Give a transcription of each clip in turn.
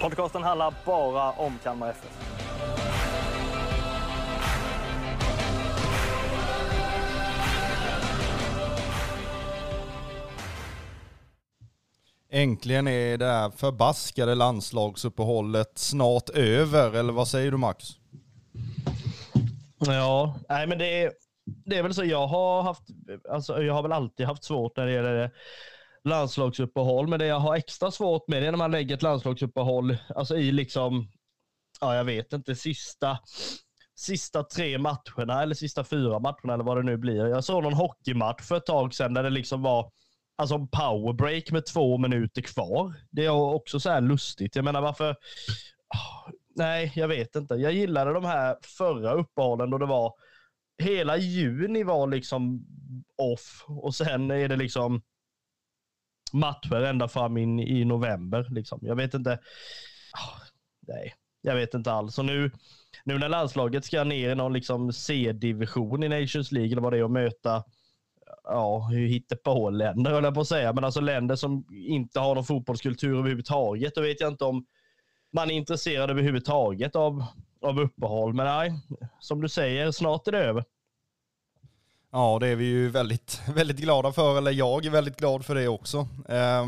Podcasten handlar bara om Kalmar FF. Äntligen är det här förbaskade landslagsuppehållet snart över, eller vad säger du Max? Ja, nej men det är, det är väl så. Jag har haft, alltså jag har väl alltid haft svårt när det gäller landslagsuppehåll, men det jag har extra svårt med är när man lägger ett landslagsuppehåll, alltså i liksom, ja jag vet inte, sista, sista tre matcherna eller sista fyra matcherna eller vad det nu blir. Jag såg någon hockeymatch för ett tag sedan där det liksom var alltså en powerbreak med två minuter kvar. Det är också så här lustigt. Jag menar varför, nej jag vet inte. Jag gillade de här förra uppehållen då det var hela juni var liksom off och sen är det liksom matcher ända fram in i november. Liksom. Jag vet inte. Oh, Nej, jag vet inte alls. Och nu, nu när landslaget ska ner i någon liksom C-division i Nations League eller vad det är och möta ja, hur hittar på länder höll jag på att säga, men alltså länder som inte har någon fotbollskultur överhuvudtaget. Då vet jag inte om man är intresserad överhuvudtaget av, av uppehåll. Men nej, som du säger, snart är det över. Ja, det är vi ju väldigt, väldigt glada för, eller jag är väldigt glad för det också. Eh,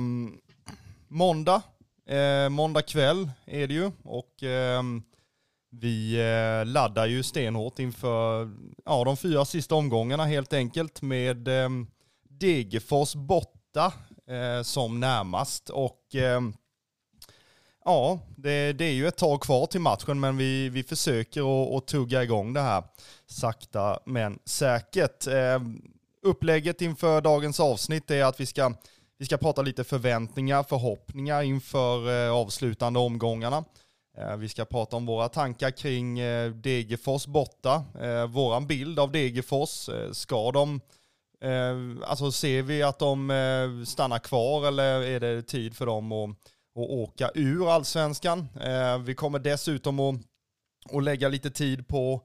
måndag, eh, måndag kväll är det ju och ehm, eh, vi laddar ju stenhårt inför ja, de fyra sista omgångarna helt enkelt med eh, Degerfors borta eh, som närmast och ehm, Ja, det, det är ju ett tag kvar till matchen men vi, vi försöker att, tugga igång det här sakta men säkert. Eh, upplägget inför dagens avsnitt är att vi ska, vi ska prata lite förväntningar, förhoppningar inför eh, avslutande omgångarna. Eh, vi ska prata om våra tankar kring eh, Degerfors borta, eh, våran bild av Degerfors. Eh, ska de Eh, alltså ser vi att de eh, stannar kvar eller är det tid för dem att, och åka ur allsvenskan? Eh, vi kommer dessutom att, att lägga lite tid på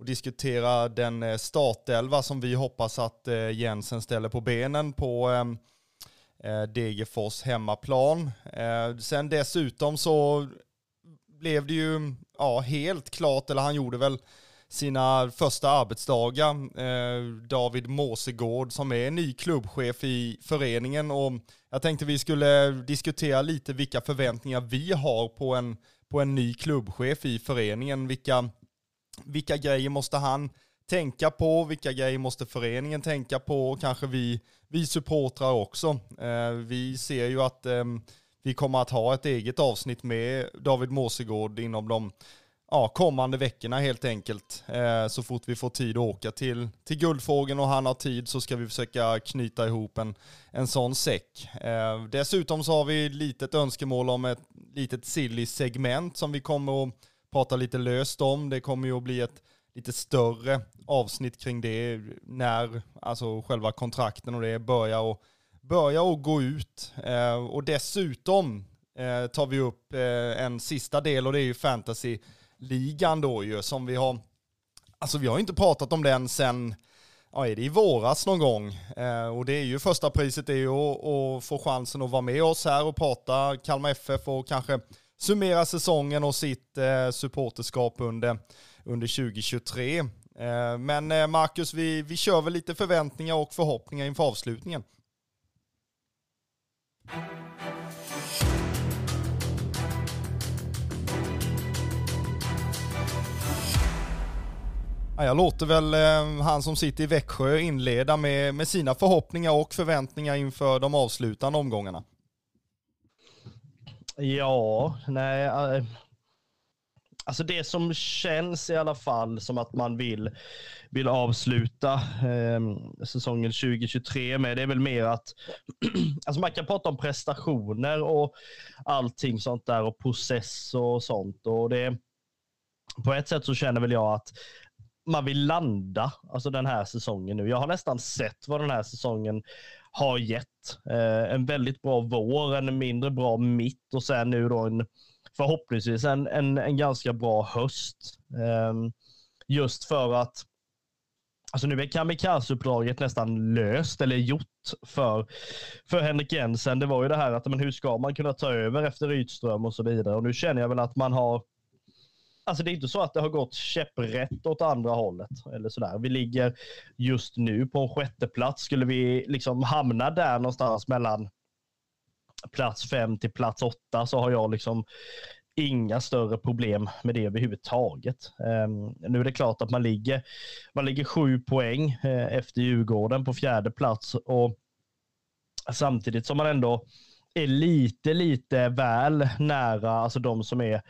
att diskutera den eh, startelva som vi hoppas att eh, Jensen ställer på benen på ehm, eh, Degerfors hemmaplan. Eh, sen dessutom så blev det ju ja, helt klart, eller han gjorde väl sina första arbetsdagar. Eh, David Måsegård som är ny klubbchef i föreningen och jag tänkte vi skulle diskutera lite vilka förväntningar vi har på en, på en ny klubbchef i föreningen. Vilka, vilka grejer måste han tänka på? Vilka grejer måste föreningen tänka på? Och kanske vi, vi supportrar också. Eh, vi ser ju att eh, vi kommer att ha ett eget avsnitt med David Måsegård inom de ja, kommande veckorna helt enkelt. Eh, så fort vi får tid att åka till, till Guldfågeln och han har tid så ska vi försöka knyta ihop en, en sån säck. Eh, dessutom så har vi litet önskemål om ett litet silly segment som vi kommer att prata lite löst om. Det kommer ju att bli ett lite större avsnitt kring det när alltså själva kontrakten och det börjar att börja och gå ut. Eh, och dessutom eh, tar vi upp eh, en sista del och det är ju fantasy ligan då ju som vi har, alltså vi har inte pratat om den sen, ja är det i våras någon gång? Eh, och det är ju första priset är ju att, att få chansen att vara med oss här och prata Kalmar FF och kanske summera säsongen och sitt eh, supporterskap under, under 2023. Eh, men eh, Marcus, vi, vi kör väl lite förväntningar och förhoppningar inför avslutningen. Jag låter väl eh, han som sitter i Växjö inleda med, med sina förhoppningar och förväntningar inför de avslutande omgångarna. Ja, nej. Eh, alltså det som känns i alla fall som att man vill, vill avsluta eh, säsongen 2023 med, det är väl mer att alltså man kan prata om prestationer och allting sånt där och process och sånt. Och det, på ett sätt så känner väl jag att man vill landa alltså den här säsongen nu. Jag har nästan sett vad den här säsongen har gett. Eh, en väldigt bra vår, en mindre bra mitt och sen nu då en förhoppningsvis en, en, en ganska bra höst. Eh, just för att Alltså nu är Kamikazeuppdraget nästan löst eller gjort för, för Henrik Jensen. Det var ju det här att men hur ska man kunna ta över efter Rydström och så vidare. Och nu känner jag väl att man har Alltså det är inte så att det har gått käpprätt åt andra hållet. Eller sådär. Vi ligger just nu på en sjätte plats. Skulle vi liksom hamna där någonstans mellan plats fem till plats åtta så har jag liksom inga större problem med det överhuvudtaget. Um, nu är det klart att man ligger, man ligger sju poäng eh, efter Djurgården på fjärde plats och samtidigt som man ändå är lite, lite väl nära alltså de som är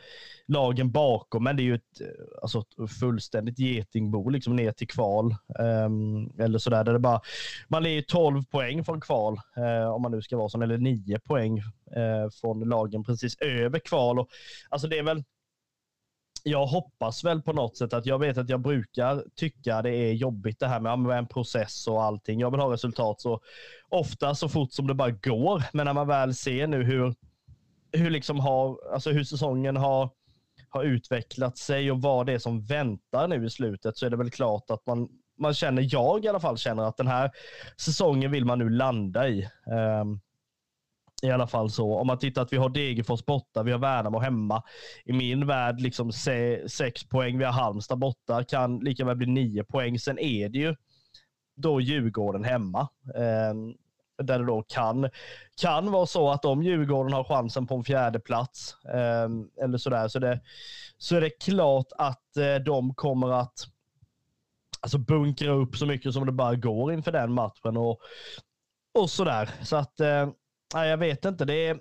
lagen bakom. Men det är ju ett, eh, alltså ett fullständigt getingbo liksom ner till kval. Um, eller sådär. Där det bara, man är ju 12 poäng från kval, uh, om man nu ska vara sån, eller 9 poäng uh, från lagen precis över kval. Och, alltså det är väl jag hoppas väl på något sätt att jag vet att jag brukar tycka det är jobbigt det här med en process och allting. Jag vill ha resultat så ofta så fort som det bara går. Men när man väl ser nu hur, hur, liksom har, alltså hur säsongen har, har utvecklat sig och vad det är som väntar nu i slutet så är det väl klart att man, man känner, jag i alla fall känner att den här säsongen vill man nu landa i. Um, i alla fall så. Om man tittar att vi har Degerfors borta, vi har Värnamo hemma. I min värld liksom se, sex poäng, vi har Halmstad borta, kan lika väl bli nio poäng. Sen är det ju då Djurgården hemma. Eh, där det då kan, kan vara så att om Djurgården har chansen på en fjärde plats eh, eller sådär, så, det, så är det klart att eh, de kommer att alltså bunkra upp så mycket som det bara går inför den matchen och, och sådär. Så att eh, Nej, jag vet inte. Det är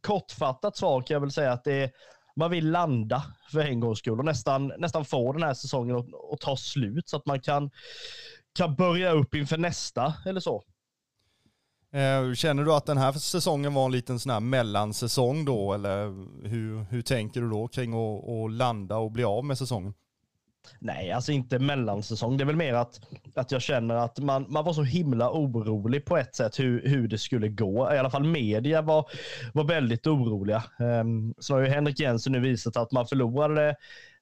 kortfattat svar kan jag väl säga att det är, man vill landa för en gångs skull och nästan, nästan få den här säsongen att, att ta slut så att man kan, kan börja upp inför nästa eller så. Eh, känner du att den här säsongen var en liten sån här mellansäsong då eller hur, hur tänker du då kring att, att landa och bli av med säsongen? Nej, alltså inte mellansäsong. Det är väl mer att, att jag känner att man, man var så himla orolig på ett sätt hur, hur det skulle gå. I alla fall media var, var väldigt oroliga. Um, så har ju Henrik Jensen nu visat att man förlorade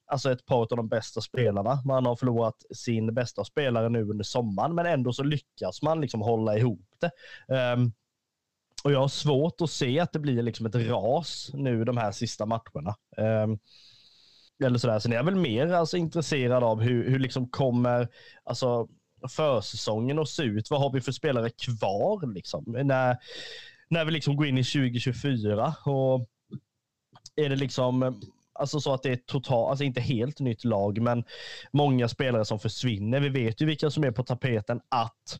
alltså ett par av de bästa spelarna. Man har förlorat sin bästa spelare nu under sommaren, men ändå så lyckas man liksom hålla ihop det. Um, och jag har svårt att se att det blir liksom ett ras nu de här sista matcherna. Um, eller sådär. Sen är jag väl mer alltså, intresserad av hur, hur liksom kommer alltså, försäsongen att se ut. Vad har vi för spelare kvar liksom? När, när vi liksom går in i 2024? Och är det liksom Alltså så att det är totalt, alltså inte helt nytt lag, men många spelare som försvinner. Vi vet ju vilka som är på tapeten att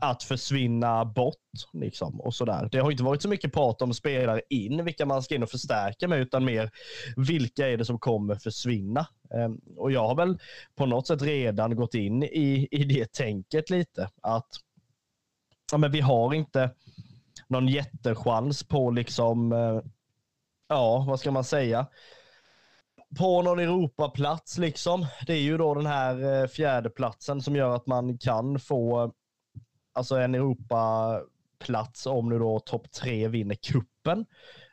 att försvinna bort. Liksom, och sådär. Det har inte varit så mycket prat om spelare in, vilka man ska in och förstärka med, utan mer vilka är det som kommer försvinna. Ehm, och jag har väl på något sätt redan gått in i, i det tänket lite. Att ja, men vi har inte någon jättechans på liksom, eh, ja, vad ska man säga? på någon Europaplats liksom. Det är ju då den här eh, fjärdeplatsen som gör att man kan få alltså en Europaplats om nu då topp tre vinner kuppen.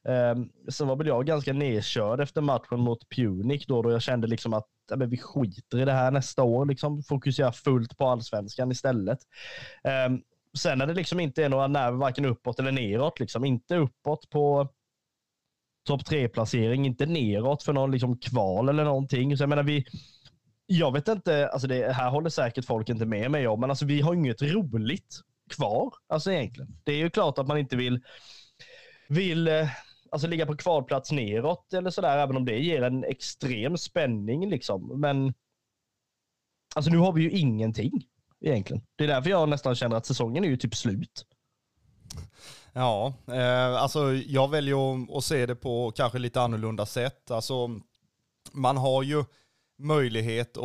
Ehm, um, sen var väl jag ganska nedkörd efter matchen mot Punic då, då jag kände liksom att ja, men vi skiter i det här nästa år, liksom fokuserar fullt på allsvenskan istället. Um, sen när det liksom inte är några nerver varken uppåt eller neråt, liksom inte uppåt på topp tre placering, inte neråt för någon liksom kval eller någonting. Så jag menar vi, jag vet inte, alltså det här håller säkert folk inte med mig om, men alltså vi har inget roligt kvar. Alltså egentligen. Det är ju klart att man inte vill, vill eh, alltså ligga på kvalplats neråt eller sådär, även om det ger en extrem spänning liksom. Men alltså nu har vi ju ingenting egentligen. Det är därför jag nästan känner att säsongen är ju typ slut. Ja, eh, alltså jag väljer att se det på kanske lite annorlunda sätt. Alltså man har ju möjlighet att,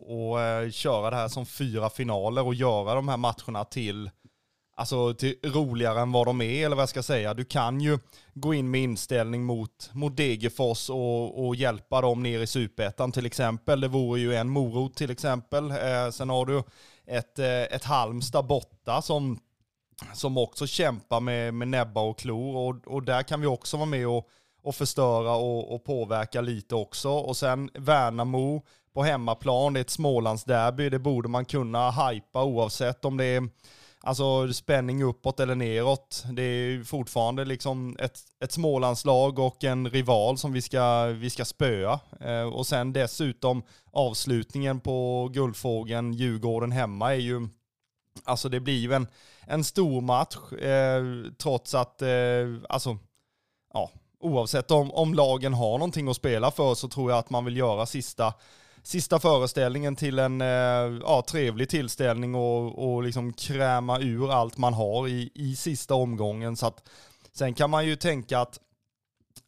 att eh, köra det här som fyra finaler och göra de här matcherna till alltså till roligare än vad de är, eller vad jag ska säga. Du kan ju gå in med inställning mot, mot Degerfors och, och hjälpa dem ner i superettan till exempel. Det vore ju en morot till exempel. Eh, sen har du ett, eh, ett Halmstad borta som, som också kämpar med, med näbbar och klor och, och där kan vi också vara med och, och förstöra och, och påverka lite också. Och sen Värnamo på hemmaplan, det är ett Smålandsderby, det borde man kunna hypa oavsett om det är alltså spänning uppåt eller neråt. Det är fortfarande liksom ett, ett Smålandslag och en rival som vi ska, vi ska spöa. Eh, och sen dessutom avslutningen på Guldfågeln, Djurgården hemma är ju, alltså det blir ju en, en stor match eh, trots att, eh, alltså, ja, oavsett om, om lagen har någonting att spela för så tror jag att man vill göra sista sista föreställningen till en eh, ja, trevlig tillställning och, och liksom kräma ur allt man har i, i sista omgången. Så att, sen kan man ju tänka att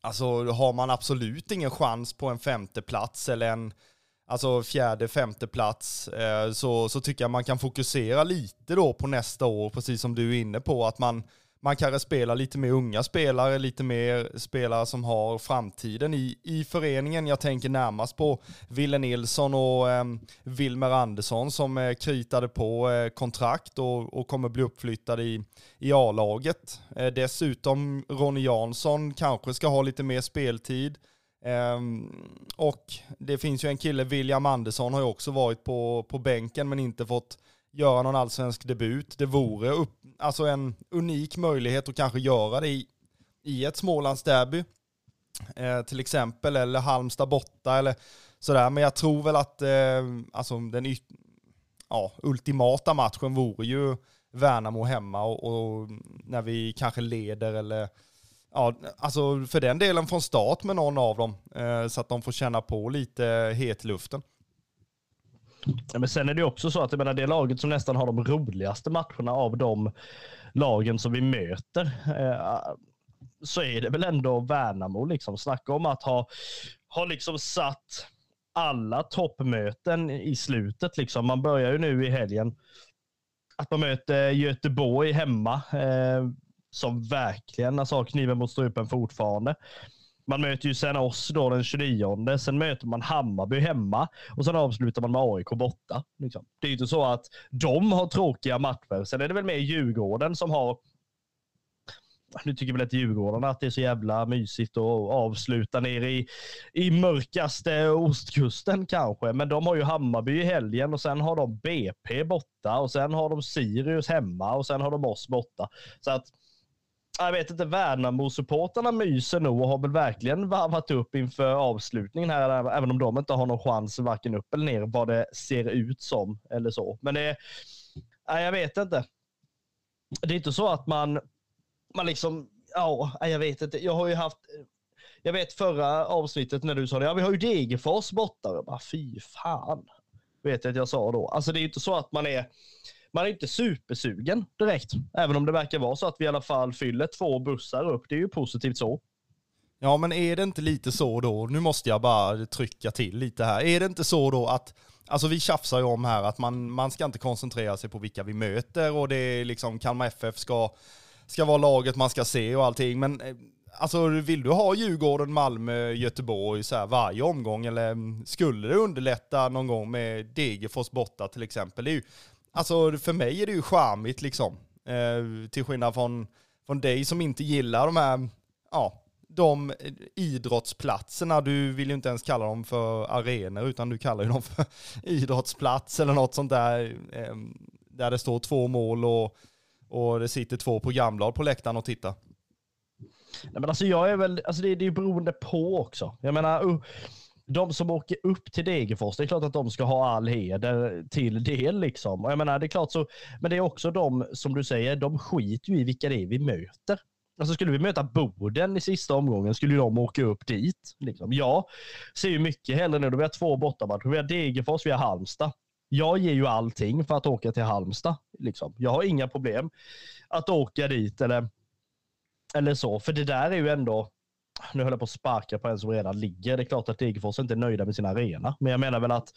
alltså, har man absolut ingen chans på en femte plats eller en alltså fjärde, femte plats eh, så, så tycker jag man kan fokusera lite då på nästa år, precis som du är inne på, att man man kanske spelar lite mer unga spelare, lite mer spelare som har framtiden i, i föreningen. Jag tänker närmast på Ville Nilsson och eh, Wilmer Andersson som eh, kritade på eh, kontrakt och, och kommer bli uppflyttade i, i A-laget. Eh, dessutom Ronny Jansson kanske ska ha lite mer speltid. Ehm, och det finns ju en kille, William Andersson, har ju också varit på, på bänken men inte fått göra någon allsvensk debut. Det vore upp, alltså en unik möjlighet att kanske göra det i, i ett Smålandsderby. Eh, till exempel, eller Halmstad borta eller sådär. Men jag tror väl att eh, alltså den ja, ultimata matchen vore ju Värnamo hemma och, och, när vi kanske leder eller ja, alltså för den delen från start med någon av dem eh, så att de får känna på lite hetluften. Ja, men sen är det också så att jag menar, det laget som nästan har de roligaste matcherna av de lagen som vi möter, eh, så är det väl ändå Värnamo. Liksom. Snacka om att ha, ha liksom satt alla toppmöten i slutet. Liksom. Man börjar ju nu i helgen att man möter Göteborg hemma, eh, som verkligen alltså, har kniven mot strupen fortfarande. Man möter ju sen oss då den 29. Sen möter man Hammarby hemma och sen avslutar man med AIK borta. Liksom. Det är ju inte så att de har tråkiga matcher. Sen är det väl mer Djurgården som har nu tycker väl inte Djurgården att det är så jävla mysigt att avsluta nere i, i mörkaste ostkusten kanske. Men de har ju Hammarby i helgen och sen har de BP borta och sen har de Sirius hemma och sen har de oss borta. Så att jag vet inte, Värnamo-supportrarna myser nog och har väl verkligen varvat upp inför avslutningen här, även om de inte har någon chans varken upp eller ner vad det ser ut som eller så. Men det, nej, jag vet inte. Det är inte så att man, man liksom, ja, jag vet inte. Jag har ju haft, jag vet förra avsnittet när du sa det, ja vi har ju Degerfors borta. Jag bara, fy fan. Vet jag att jag sa då. Alltså det är inte så att man är, man är inte supersugen direkt. Även om det verkar vara så att vi i alla fall fyller två bussar upp. Det är ju positivt så. Ja, men är det inte lite så då, nu måste jag bara trycka till lite här, är det inte så då att, alltså vi tjafsar ju om här att man, man ska inte koncentrera sig på vilka vi möter och det är liksom Kalmar FF ska, ska vara laget man ska se och allting, men eh, Alltså vill du ha Djurgården, Malmö, Göteborg så här varje omgång eller skulle det underlätta någon gång med Degerfors borta till exempel? Det är ju, Alltså för mig är det ju charmigt liksom. Eh, till skillnad från, från dig som inte gillar de här, ja, de idrottsplatserna. Du vill ju inte ens kalla dem för arenor utan du kallar ju dem för idrottsplats eller något sånt där. Eh, där det står två mål och, och det sitter två programblad på läktaren och tittar. Nej, men alltså jag är väl, alltså det, det är beroende på också. Jag menar, uh, de som åker upp till Degerfors, det är klart att de ska ha all heder till det. Liksom. Och jag menar, det är klart så, men det är också de, som du säger, de skiter ju i vilka det är vi möter. Alltså skulle vi möta Boden i sista omgången skulle de åka upp dit. Liksom. Jag ser ju mycket hellre nu, då vi har två bortamatcher. Vi har Degerfors, vi har Halmstad. Jag ger ju allting för att åka till Halmstad. Liksom. Jag har inga problem att åka dit eller, eller så, för det där är ju ändå nu höll jag på att sparka på en som redan ligger. Det är klart att Degerfors inte är nöjda med sin arena, men jag menar väl att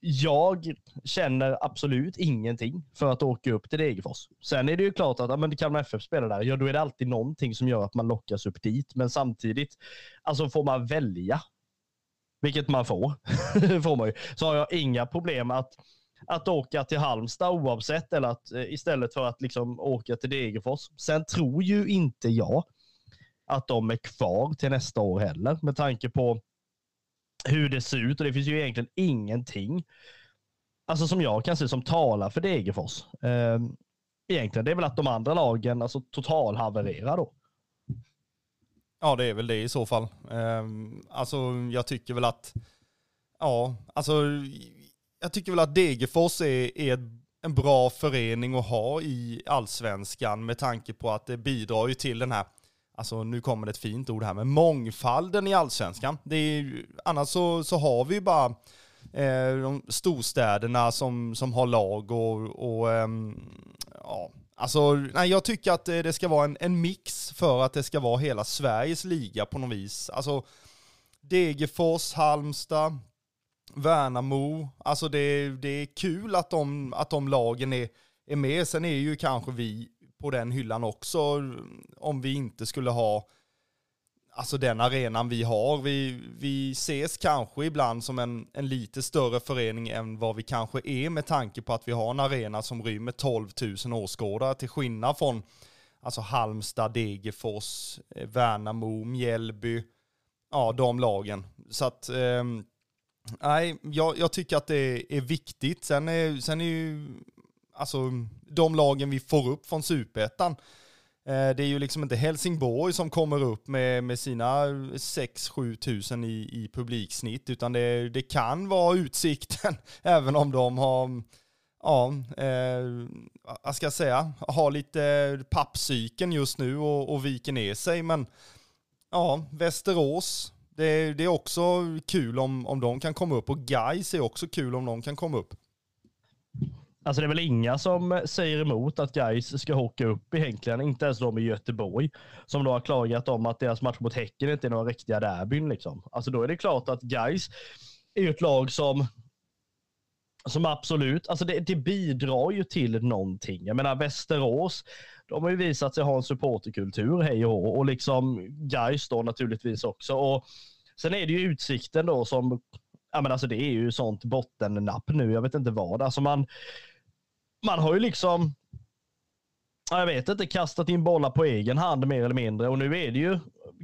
jag känner absolut ingenting för att åka upp till Degerfors. Sen är det ju klart att ja, men Kalmar FF spelar där, ja då är det alltid någonting som gör att man lockas upp dit. Men samtidigt, alltså får man välja, vilket man får, får man ju, så har jag inga problem att, att åka till Halmstad oavsett, eller att eh, istället för att liksom åka till Degerfors. Sen tror ju inte jag att de är kvar till nästa år heller, med tanke på hur det ser ut och det finns ju egentligen ingenting alltså som jag kan se som talar för Degerfors. Eh, egentligen, det är väl att de andra lagen alltså totalhavererar då. Ja, det är väl det i så fall. Eh, alltså, jag tycker väl att, ja, alltså, jag tycker väl att Degerfors är, är en bra förening att ha i allsvenskan med tanke på att det bidrar ju till den här alltså nu kommer det ett fint ord här, men mångfalden i allsvenskan. Det är, annars så, så har vi ju bara eh, de storstäderna som, som har lag och, och eh, ja, alltså nej, jag tycker att eh, det ska vara en, en mix för att det ska vara hela Sveriges liga på något vis. Alltså Degerfors, Halmstad, Värnamo, alltså det, det är kul att de, att de lagen är, är med. Sen är ju kanske vi på den hyllan också om vi inte skulle ha alltså den arenan vi har. Vi, vi ses kanske ibland som en, en lite större förening än vad vi kanske är med tanke på att vi har en arena som rymmer 12 000 åskådare till skillnad från alltså Halmstad, Degerfors, eh, Värnamo, Mjällby, ja de lagen. Så att eh, nej, jag, jag, tycker att det är viktigt. Sen är, sen är ju alltså de lagen vi får upp från superettan. Eh, det är ju liksom inte Helsingborg som kommer upp med, med sina 6-7 tusen i, i publiksnitt, utan det, det kan vara utsikten, även om de har, ja, eh, vad ska jag säga, har lite pappsyken just nu och, och viker ner sig. Men ja, Västerås, det, det är också kul om, om de kan komma upp och Gais är också kul om de kan komma upp. Alltså det är väl inga som säger emot att Gais ska åka upp egentligen, inte ens de i Göteborg, som då har klagat om att deras match mot Häcken inte är några riktiga derbyn. Liksom. Alltså då är det klart att Gais är ett lag som som absolut, alltså det, det, bidrar ju till någonting. Jag menar Västerås, de har ju visat sig ha en supporterkultur, hej och hå, och liksom Gais då naturligtvis också. Och sen är det ju utsikten då som, ja men alltså det är ju sånt bottennapp nu, jag vet inte vad. Alltså man, man har ju liksom, jag vet inte, kastat in bollar på egen hand mer eller mindre. Och nu är det ju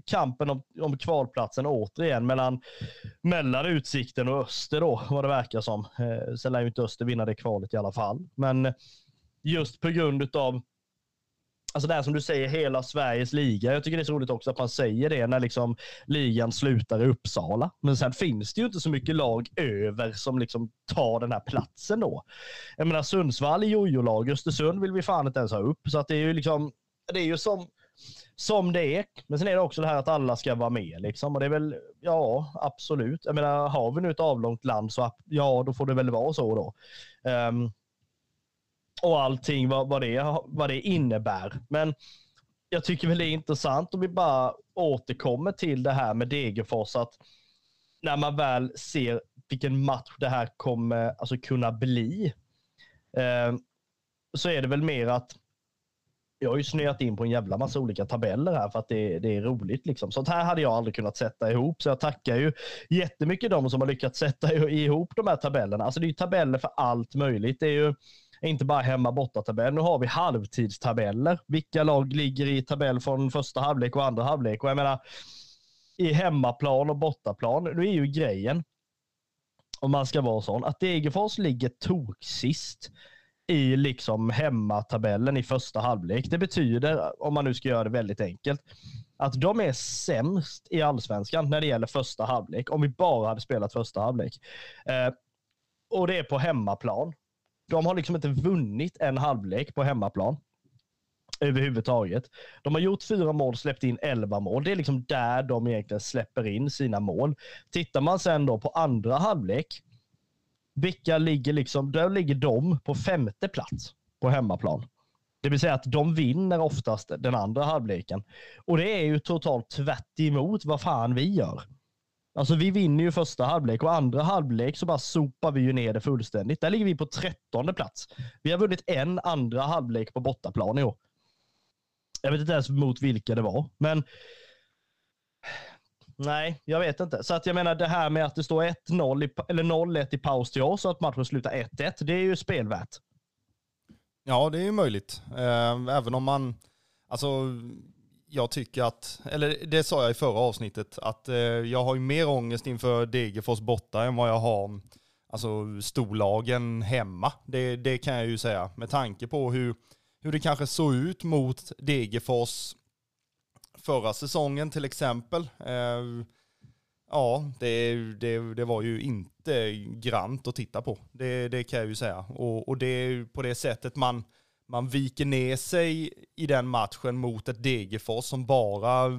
kampen om, om kvalplatsen återigen mellan, mellan Utsikten och Öster då, vad det verkar som. Eh, sen lär ju inte Öster vinna det kvalet i alla fall. Men just på grund av alltså det här som du säger, hela Sveriges liga. Jag tycker det är så roligt också att man säger det när liksom ligan slutar i Uppsala. Men sen finns det ju inte så mycket lag över som liksom tar den här platsen då. Jag menar Sundsvall är jojo-lag, Östersund vill vi fan inte ens ha upp. Så att det är ju liksom, det är ju som, som det är. Men sen är det också det här att alla ska vara med liksom. Och det är väl, ja absolut. Jag menar, har vi nu ett avlångt land så ja, då får det väl vara så då. Um, och allting vad, vad, det, vad det innebär. Men jag tycker väl det är intressant om vi bara återkommer till det här med Degerfors, att när man väl ser vilken match det här kommer alltså, kunna bli, eh, så är det väl mer att jag har ju snöat in på en jävla massa olika tabeller här för att det, det är roligt. Liksom. Sånt här hade jag aldrig kunnat sätta ihop, så jag tackar ju jättemycket de som har lyckats sätta ihop de här tabellerna. Alltså det är ju tabeller för allt möjligt. Det är ju inte bara hemma borta tabell. Nu har vi halvtidstabeller. Vilka lag ligger i tabell från första halvlek och andra halvlek? Och jag menar, i hemmaplan och bortaplan, nu är ju grejen, om man ska vara sån, att Degerfors ligger tok sist i liksom hemmatabellen i första halvlek. Det betyder, om man nu ska göra det väldigt enkelt, att de är sämst i allsvenskan när det gäller första halvlek, om vi bara hade spelat första halvlek. Eh, och det är på hemmaplan. De har liksom inte vunnit en halvlek på hemmaplan överhuvudtaget. De har gjort fyra mål, släppt in elva mål. Det är liksom där de egentligen släpper in sina mål. Tittar man sen då på andra halvlek, vilka ligger liksom, där ligger de på femte plats på hemmaplan. Det vill säga att de vinner oftast den andra halvleken. Och det är ju totalt tvärt emot vad fan vi gör. Alltså vi vinner ju första halvlek och andra halvlek så bara sopar vi ju ner det fullständigt. Där ligger vi på trettonde plats. Vi har vunnit en andra halvlek på bortaplan i år. Jag vet inte ens mot vilka det var, men Nej, jag vet inte. Så att jag menar det här med att det står 1-0 eller 0-1 i paus till oss och att matchen slutar 1-1, det är ju spelvärt. Ja, det är ju möjligt. Eh, även om man, alltså jag tycker att, eller det sa jag i förra avsnittet, att eh, jag har ju mer ångest inför Degerfors borta än vad jag har alltså storlagen hemma. Det, det kan jag ju säga. Med tanke på hur, hur det kanske såg ut mot Degerfors förra säsongen till exempel. Eh, ja, det, det, det var ju inte grant att titta på. Det, det kan jag ju säga. Och, och det är ju på det sättet man, man viker ner sig i den matchen mot ett Degerfors som bara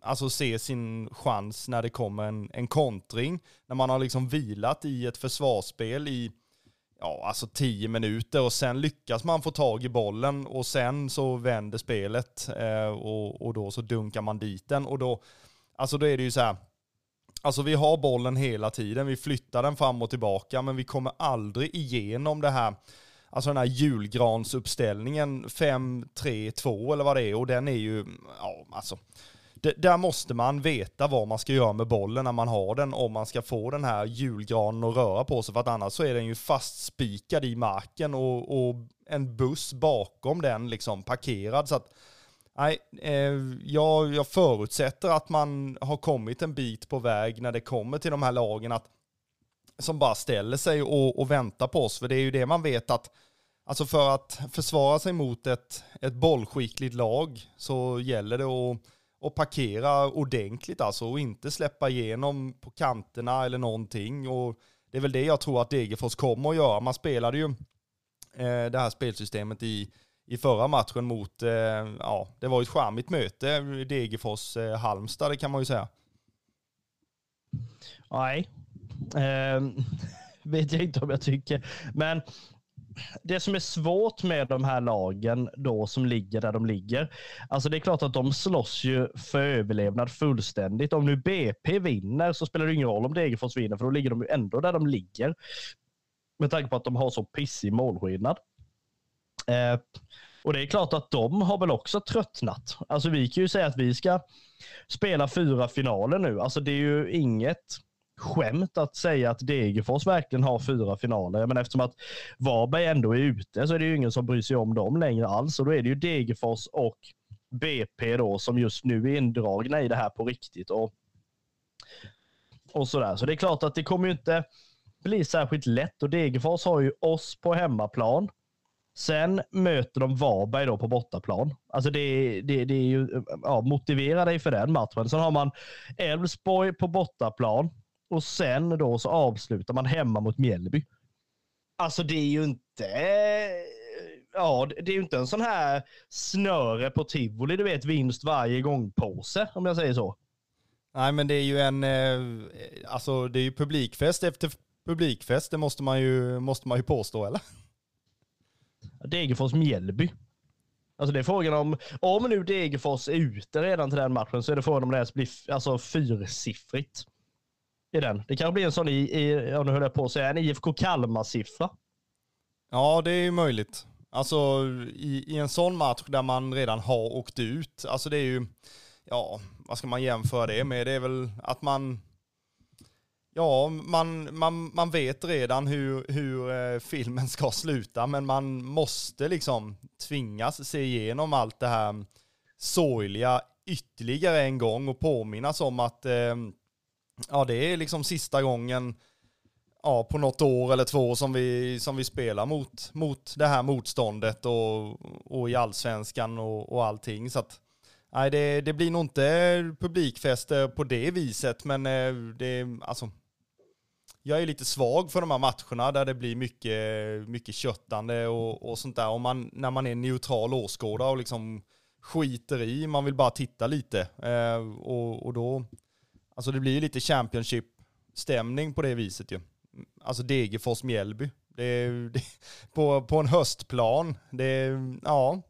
alltså, ser sin chans när det kommer en, en kontring. När man har liksom vilat i ett försvarsspel i ja, alltså tio minuter och sen lyckas man få tag i bollen och sen så vänder spelet eh, och, och då så dunkar man dit den och då, alltså då är det ju så här, alltså vi har bollen hela tiden, vi flyttar den fram och tillbaka men vi kommer aldrig igenom det här, alltså den här julgransuppställningen 5-3-2 eller vad det är och den är ju, ja alltså, där måste man veta vad man ska göra med bollen när man har den om man ska få den här julgranen att röra på sig för att annars så är den ju fastspikad i marken och, och en buss bakom den liksom parkerad. Så att Nej, eh, jag, jag förutsätter att man har kommit en bit på väg när det kommer till de här lagen att, som bara ställer sig och, och väntar på oss. För det är ju det man vet att Alltså för att försvara sig mot ett, ett bollskickligt lag så gäller det att och parkera ordentligt alltså och inte släppa igenom på kanterna eller någonting. Och det är väl det jag tror att Degerfors kommer att göra. Man spelade ju eh, det här spelsystemet i, i förra matchen mot, eh, ja, det var ett charmigt möte, Degerfors-Halmstad, eh, det kan man ju säga. Nej, eh, vet jag inte om jag tycker. Men det som är svårt med de här lagen då som ligger där de ligger. Alltså det är klart att de slåss ju för överlevnad fullständigt. Om nu BP vinner så spelar det ingen roll om Degerfors vinner för då ligger de ju ändå där de ligger. Med tanke på att de har så pissig målskillnad. Eh, och det är klart att de har väl också tröttnat. Alltså vi kan ju säga att vi ska spela fyra finaler nu. Alltså det är ju inget skämt att säga att Degerfors verkligen har fyra finaler. Men eftersom att Varberg ändå är ute så är det ju ingen som bryr sig om dem längre alls. Och då är det ju Degerfors och BP då som just nu är indragna i det här på riktigt. Och, och sådär. Så det är klart att det kommer ju inte bli särskilt lätt och Degerfors har ju oss på hemmaplan. Sen möter de Varberg då på bortaplan. Alltså det, det, det är ju, ja, motivera dig för den matchen. Sen har man Elfsborg på bortaplan och sen då så avslutar man hemma mot Mjällby. Alltså det är ju inte... Ja, det är ju inte en sån här snöre på tivoli, du vet vinst varje gång påse om jag säger så. Nej men det är ju en, eh, alltså det är ju publikfest efter publikfest, det måste man ju, måste man ju påstå eller? Degerfors Mjällby. Alltså det är frågan om, om nu Degerfors är ute redan till den matchen så är det frågan om det ens blir alltså fyrsiffrigt i den. Det kan bli en sån, i, i, om du höll på att säga, en IFK Kalmar-siffra. Ja, det är ju möjligt. Alltså i, i en sån match där man redan har åkt ut, alltså det är ju, ja, vad ska man jämföra det med? Det är väl att man, ja, man, man, man vet redan hur, hur eh, filmen ska sluta, men man måste liksom tvingas se igenom allt det här sorgliga ytterligare en gång och påminnas om att eh, ja, det är liksom sista gången ja, på något år eller två som vi, som vi spelar mot, mot det här motståndet och, och i allsvenskan och, och allting. Så att, nej, det, det blir nog inte publikfester eh, på det viset, men eh, det, alltså, jag är lite svag för de här matcherna där det blir mycket, mycket köttande och, och sånt där. Och man, när man är neutral åskådare och liksom skiter i, man vill bara titta lite. Eh, och, och då, Alltså det blir ju lite Championship-stämning på det viset ju. Alltså Degerfors-Mjällby. Det, det, på, på en höstplan. Det, ja,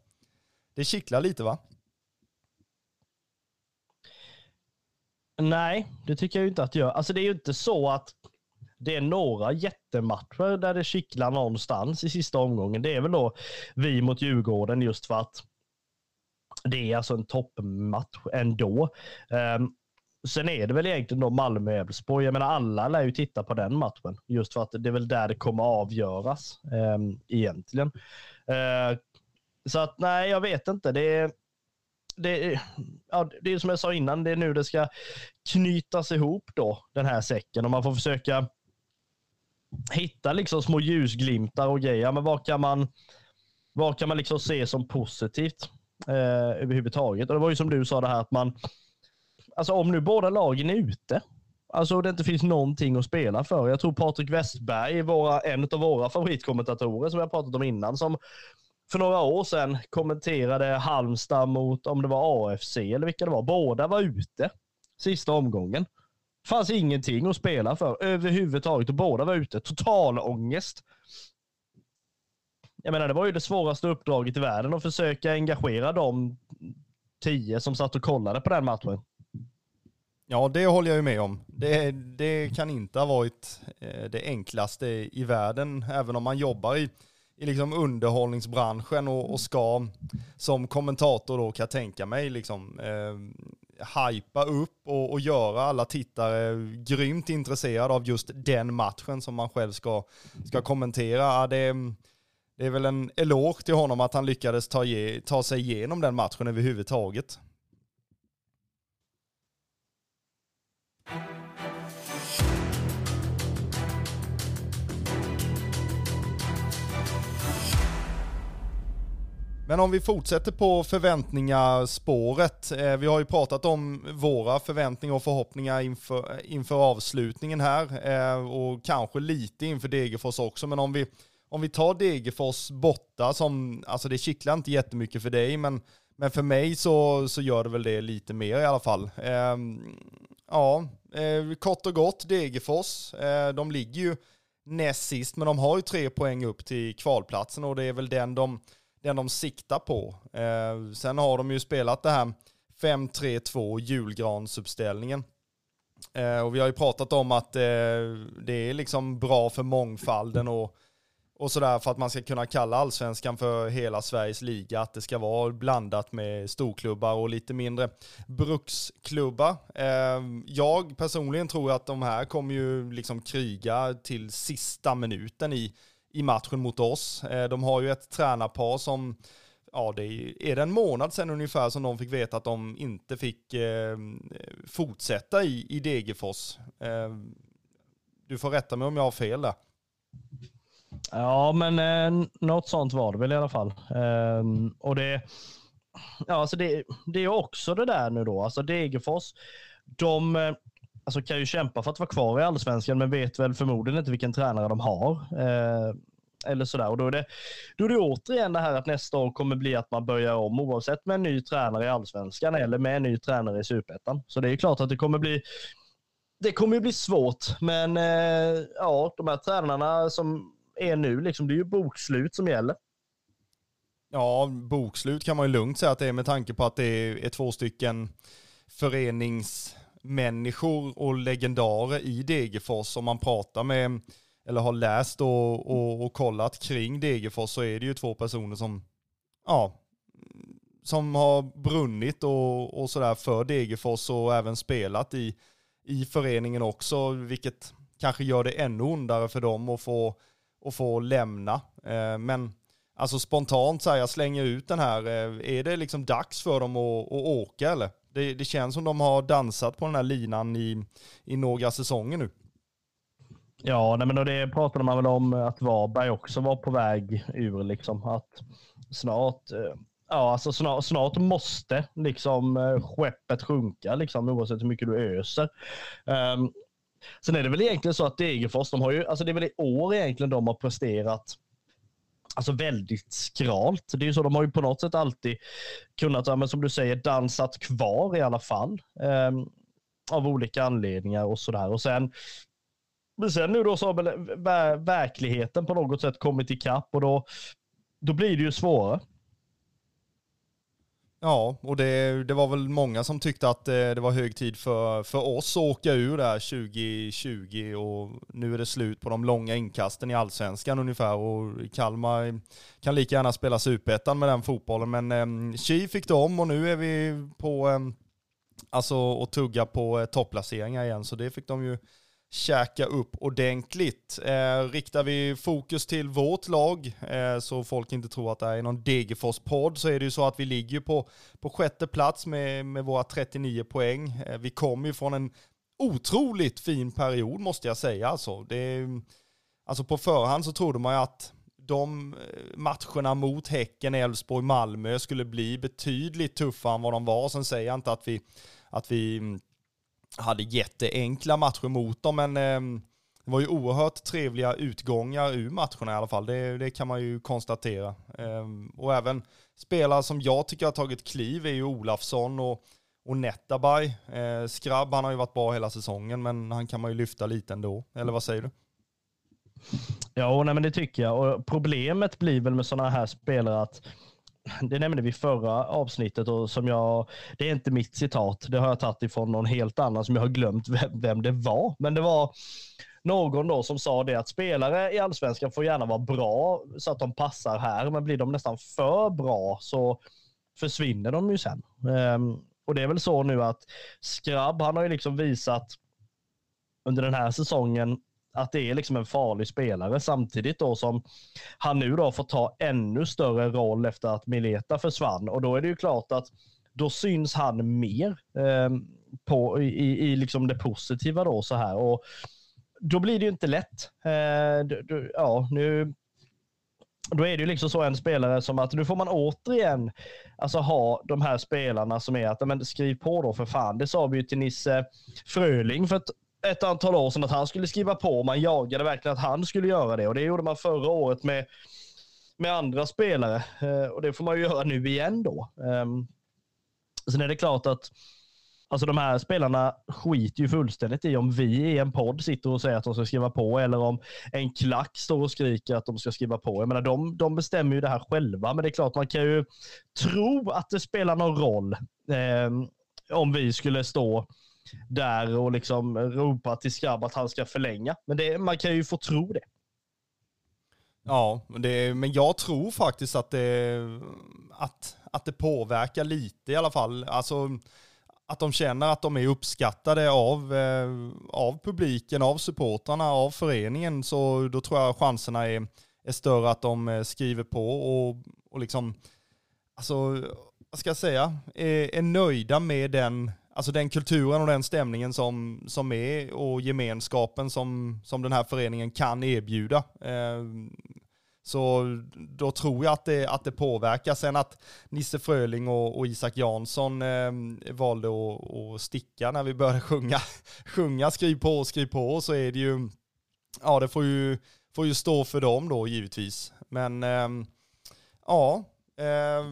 det kittlar lite va? Nej, det tycker jag inte att det gör. Alltså det är ju inte så att det är några jättematcher där det kittlar någonstans i sista omgången. Det är väl då vi mot Djurgården just för att det är alltså en toppmatch ändå. Um, sen är det väl egentligen då Malmö-Elfsborg. Jag menar alla lär ju titta på den matchen. Just för att det är väl där det kommer avgöras eh, egentligen. Eh, så att nej, jag vet inte. Det är, det, ja, det är som jag sa innan, det är nu det ska knytas ihop då, den här säcken. Och man får försöka hitta liksom små ljusglimtar och grejer. Men vad kan man, vad kan man liksom se som positivt eh, överhuvudtaget? Och det var ju som du sa det här att man, alltså om nu båda lagen är ute, alltså det inte finns någonting att spela för. Jag tror Patrik Westberg, våra, en av våra favoritkommentatorer som vi har pratat om innan, som för några år sedan kommenterade Halmstad mot, om det var AFC eller vilka det var. Båda var ute sista omgången. fanns ingenting att spela för överhuvudtaget och båda var ute. Total ångest. Jag menar, det var ju det svåraste uppdraget i världen att försöka engagera de tio som satt och kollade på den matchen. Ja, det håller jag ju med om. Det, det kan inte ha varit eh, det enklaste i världen, även om man jobbar i i liksom underhållningsbranschen och, och ska som kommentator då kan jag tänka mig liksom eh, hypa upp och, och göra alla tittare grymt intresserade av just den matchen som man själv ska, ska kommentera. Det, det är väl en eloge till honom att han lyckades ta, ge, ta sig igenom den matchen överhuvudtaget. Men om vi fortsätter på förväntningarspåret. Eh, vi har ju pratat om våra förväntningar och förhoppningar inför, eh, inför avslutningen här eh, och kanske lite inför Degerfors också. Men om vi, om vi tar Degerfors borta som, alltså det kittlar inte jättemycket för dig, men, men för mig så, så gör det väl det lite mer i alla fall. Ehm, Ja, eh, kort och gott Degerfors, eh, de ligger ju näst sist, men de har ju tre poäng upp till kvalplatsen och det är väl den de den de siktar på. Eh, sen har de ju spelat det här 5-3-2 julgransuppställningen. Eh, och vi har ju pratat om att eh, det är liksom bra för mångfalden och, och sådär för att man ska kunna kalla allsvenskan för hela Sveriges liga. Att det ska vara blandat med storklubbar och lite mindre bruksklubbar. Ehm, jag personligen tror att de här kommer ju liksom kriga till sista minuten i i matchen mot oss. Ehm, de har ju ett tränarpar som, ja det är, det en månad sedan ungefär som de fick veta att de inte fick eh, fortsätta i, i Degerfors. Eh, du får rätta mig om jag har fel där. Ja, men eh, något sånt var det väl i alla fall. Eh, och det, ja, alltså det, det är också det där nu då, alltså Degerfors, de eh, alltså kan ju kämpa för att vara kvar i allsvenskan, men vet väl förmodligen inte vilken tränare de har. Eh, eller sådär. Och då är, det, då är det återigen det här att nästa år kommer bli att man börjar om oavsett med en ny tränare i allsvenskan eller med en ny tränare i superettan. Så det är klart att det kommer bli det kommer bli svårt, men eh, ja, de här tränarna som är nu, liksom, det är ju bokslut som gäller. Ja, bokslut kan man ju lugnt säga att det är med tanke på att det är två stycken föreningsmänniskor och legendarer i Degerfors. Om man pratar med, eller har läst och, och, och kollat kring Degerfors så är det ju två personer som, ja, som har brunnit och, och sådär för Degerfors och även spelat i, i föreningen också, vilket kanske gör det ännu ondare för dem att få, och få lämna. Eh, men alltså spontant så här, jag slänger ut den här, eh, är det liksom dags för dem att, att åka eller? Det, det känns som de har dansat på den här linan i, i några säsonger nu. Ja, nej, men det pratade man väl om att Varberg också var på väg ur. Liksom, att snart, eh, ja, alltså snart, snart måste liksom, eh, skeppet sjunka, liksom, oavsett hur mycket du öser. Um, sen är det väl egentligen så att Degerfors, de har ju, alltså det är väl i år egentligen de har presterat alltså väldigt skralt. Det är ju så, de har ju på något sätt alltid kunnat, men som du säger, dansat kvar i alla fall. Eh, av olika anledningar och sådär. Och sen, men sen nu då så har väl verkligheten på något sätt kommit ikapp och då, då blir det ju svårare. Ja, och det, det var väl många som tyckte att eh, det, var hög tid för, för oss att åka ur där 2020 och nu är det slut på de långa inkasten i allsvenskan ungefär och Kalmar kan lika gärna spela superettan med den fotbollen men eh, Chi fick dem och nu är vi på eh, alltså och tugga på eh, topplaceringar igen så det fick de ju käka upp ordentligt. Eh, riktar vi fokus till vårt lag, eh, så folk inte tror att det här är någon Degerfors-podd, så är det ju så att vi ligger på, på sjätte plats med, med våra 39 poäng. Eh, vi kommer ju från en otroligt fin period måste jag säga. Alltså, det, alltså på förhand så trodde man ju att de eh, matcherna mot Häcken, Elfsborg, Malmö skulle bli betydligt tuffare än vad de var. Sen säger jag inte att vi, att vi mm, hade jätteenkla matcher mot dem, men eh, det var ju oerhört trevliga utgångar ur matcherna i alla fall. Det, det kan man ju konstatera. Eh, och även spelare som jag tycker har tagit kliv är ju Olafsson och, och Netabay. Eh, Skrabb, han har ju varit bra hela säsongen, men han kan man ju lyfta lite ändå. Eller vad säger du? Ja, nej, men det tycker jag. Och problemet blir väl med sådana här spelare att det nämnde vi förra avsnittet och som jag, det är inte mitt citat, det har jag tagit ifrån någon helt annan som jag har glömt vem, vem det var. Men det var någon då som sa det att spelare i allsvenskan får gärna vara bra så att de passar här, men blir de nästan för bra så försvinner de ju sen. Um, och det är väl så nu att Skrabb, han har ju liksom visat under den här säsongen att det är liksom en farlig spelare samtidigt då som han nu då får ta ännu större roll efter att Mileta försvann och då är det ju klart att då syns han mer eh, på, i, i liksom det positiva då så här och då blir det ju inte lätt. Eh, du, du, ja, nu då är det ju liksom så en spelare som att nu får man återigen alltså ha de här spelarna som är att men skriv på då för fan. Det sa vi ju till Nisse Fröling för ett ett antal år sedan att han skulle skriva på. Man jagade verkligen att han skulle göra det och det gjorde man förra året med, med andra spelare eh, och det får man ju göra nu igen då. Ehm, sen är det klart att Alltså de här spelarna skiter ju fullständigt i om vi i en podd sitter och säger att de ska skriva på eller om en klack står och skriker att de ska skriva på. Jag menar, de, de bestämmer ju det här själva, men det är klart man kan ju tro att det spelar någon roll eh, om vi skulle stå där och liksom ropa till Skrabb att han ska förlänga. Men det, man kan ju få tro det. Ja, det, men jag tror faktiskt att det, att, att det påverkar lite i alla fall. Alltså att de känner att de är uppskattade av, eh, av publiken, av supportrarna, av föreningen. Så då tror jag chanserna är, är större att de eh, skriver på och, och liksom, alltså, vad ska jag säga, är, är nöjda med den alltså den kulturen och den stämningen som, som är och gemenskapen som, som den här föreningen kan erbjuda. Eh, så då tror jag att det, att det påverkar. Sen att Nisse Fröling och, och Isak Jansson eh, valde att, att sticka när vi började sjunga, sjunga skriv på, skriv på, så är det ju, ja det får ju, får ju stå för dem då givetvis. Men eh, ja, eh,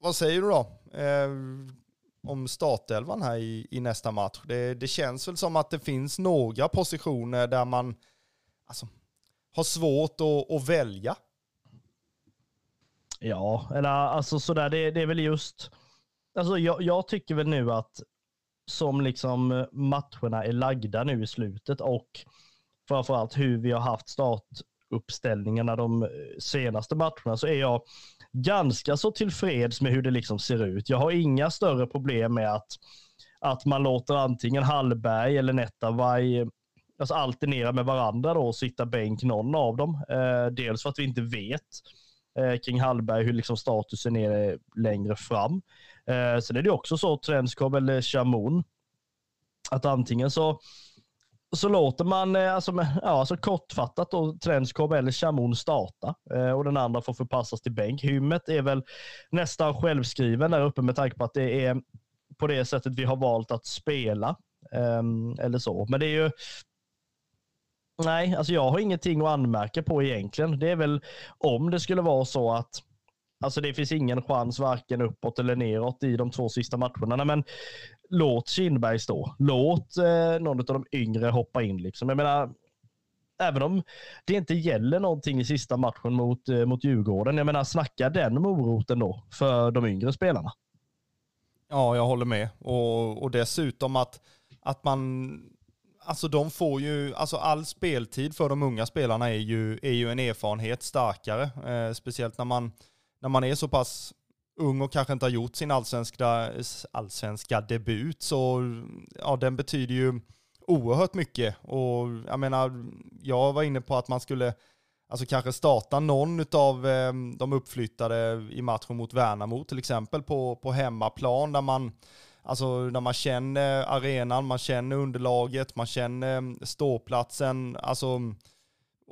vad säger du då? Ehm, om startelvan här i, i nästa match. Det, det, känns väl som att det finns några positioner där man alltså, har svårt att, att välja. Ja, eller alltså sådär, det, det är väl just, alltså jag, jag, tycker väl nu att som liksom eh, matcherna är lagda nu i slutet och framförallt hur vi har haft start, uppställningarna de eh, senaste matcherna så är jag ganska så tillfreds med hur det liksom ser ut. Jag har inga större problem med att, att man låter antingen Hallberg eller Nettavaj alltså alternera med varandra då och sitta bänk någon av dem. Eh, dels för att vi inte vet eh, kring Hallberg hur liksom statusen är längre fram. Eh, sen är det också så, Trenskov eller Chamoun, att antingen så så låter man eh, alltså, ja, alltså kortfattat då, Trenskov eller Chamoun starta eh, och den andra får förpassas till bänk. Hymmet är väl nästan självskriven där uppe med tanke på att det är på det sättet vi har valt att spela. Eh, eller så. Men det är ju Nej, alltså jag har ingenting att anmärka på egentligen. Det är väl om det skulle vara så att Alltså det finns ingen chans varken uppåt eller neråt i de två sista matcherna. Men låt Kindberg stå. Låt eh, någon av de yngre hoppa in. Liksom. Jag menar, även om det inte gäller någonting i sista matchen mot, eh, mot Djurgården. Jag menar, snacka den moroten då för de yngre spelarna. Ja, jag håller med. Och, och dessutom att, att man, alltså de får ju, alltså all speltid för de unga spelarna är ju, är ju en erfarenhet starkare. Eh, speciellt när man, när man är så pass ung och kanske inte har gjort sin allsvenska, allsvenska debut. Så ja, den betyder ju oerhört mycket. Och jag menar, jag var inne på att man skulle alltså kanske starta någon av eh, de uppflyttade i matchen mot Värnamo till exempel på, på hemmaplan där man Alltså när man känner arenan, man känner underlaget, man känner ståplatsen, alltså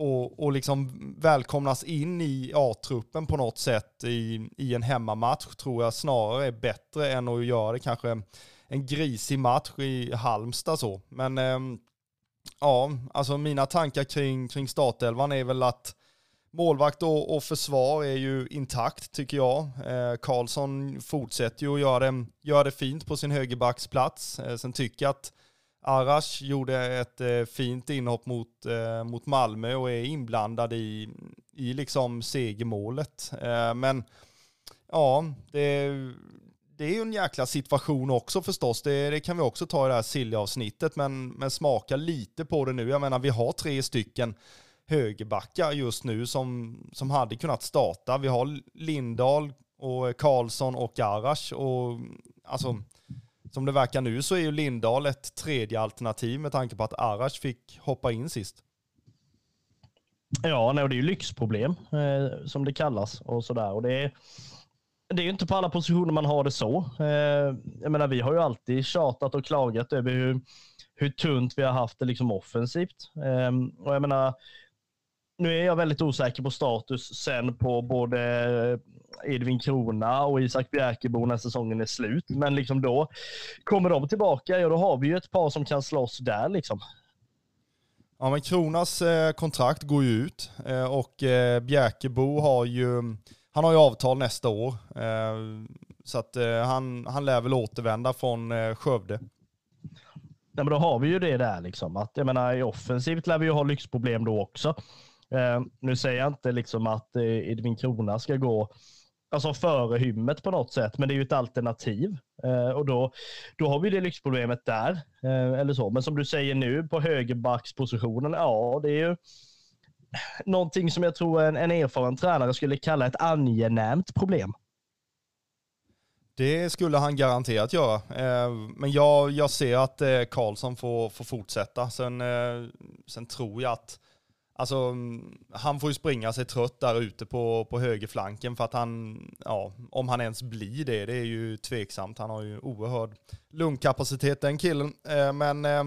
och, och liksom välkomnas in i A-truppen på något sätt i, i en hemmamatch tror jag snarare är bättre än att göra det kanske en grisig match i Halmstad så. Men eh, ja, alltså mina tankar kring, kring startelvan är väl att målvakt och, och försvar är ju intakt tycker jag. Eh, Karlsson fortsätter ju att göra det, gör det fint på sin högerbacksplats. Eh, sen tycker jag att Arash gjorde ett eh, fint inhopp mot, eh, mot Malmö och är inblandad i, i liksom segermålet. Eh, men ja, det, det är ju en jäkla situation också förstås. Det, det kan vi också ta i det här Silja-avsnittet, men, men smaka lite på det nu. Jag menar, vi har tre stycken högerbackar just nu som, som hade kunnat starta. Vi har Lindahl och Karlsson och Arash och alltså som det verkar nu så är ju Lindahl ett tredje alternativ med tanke på att Arash fick hoppa in sist. Ja, nej, det är ju lyxproblem eh, som det kallas och sådär. Och det är, det är ju inte på alla positioner man har det så. Eh, jag menar, vi har ju alltid tjatat och klagat över hur, hur tunt vi har haft det liksom offensivt. Eh, och jag menar, nu är jag väldigt osäker på status sen på både Edvin Krona och Isak Bjärkebo när säsongen är slut. Men liksom då kommer de tillbaka, ja då har vi ju ett par som kan slåss där liksom. Ja men Kronas eh, kontrakt går ju ut eh, och eh, Bjärkebo har ju, han har ju avtal nästa år. Så att han, han lär väl återvända från Skövde. Nej, men då har vi ju det där liksom. Att, jag menar, i offensivt lär vi ju ha lyxproblem då också. Eh, nu säger jag inte liksom att eh, Edvin Krona ska gå alltså före hymmet på något sätt, men det är ju ett alternativ. Eh, och då, då har vi det lyxproblemet där. Eh, eller så. Men som du säger nu på högerbackspositionen, ja det är ju någonting som jag tror en, en erfaren tränare skulle kalla ett angenämt problem. Det skulle han garanterat göra. Eh, men jag, jag ser att eh, Karlsson får, får fortsätta. Sen, eh, sen tror jag att Alltså, mm, han får ju springa sig trött där ute på, på högerflanken för att han, ja, om han ens blir det, det är ju tveksamt. Han har ju oerhörd lungkapacitet den killen. Eh, men eh,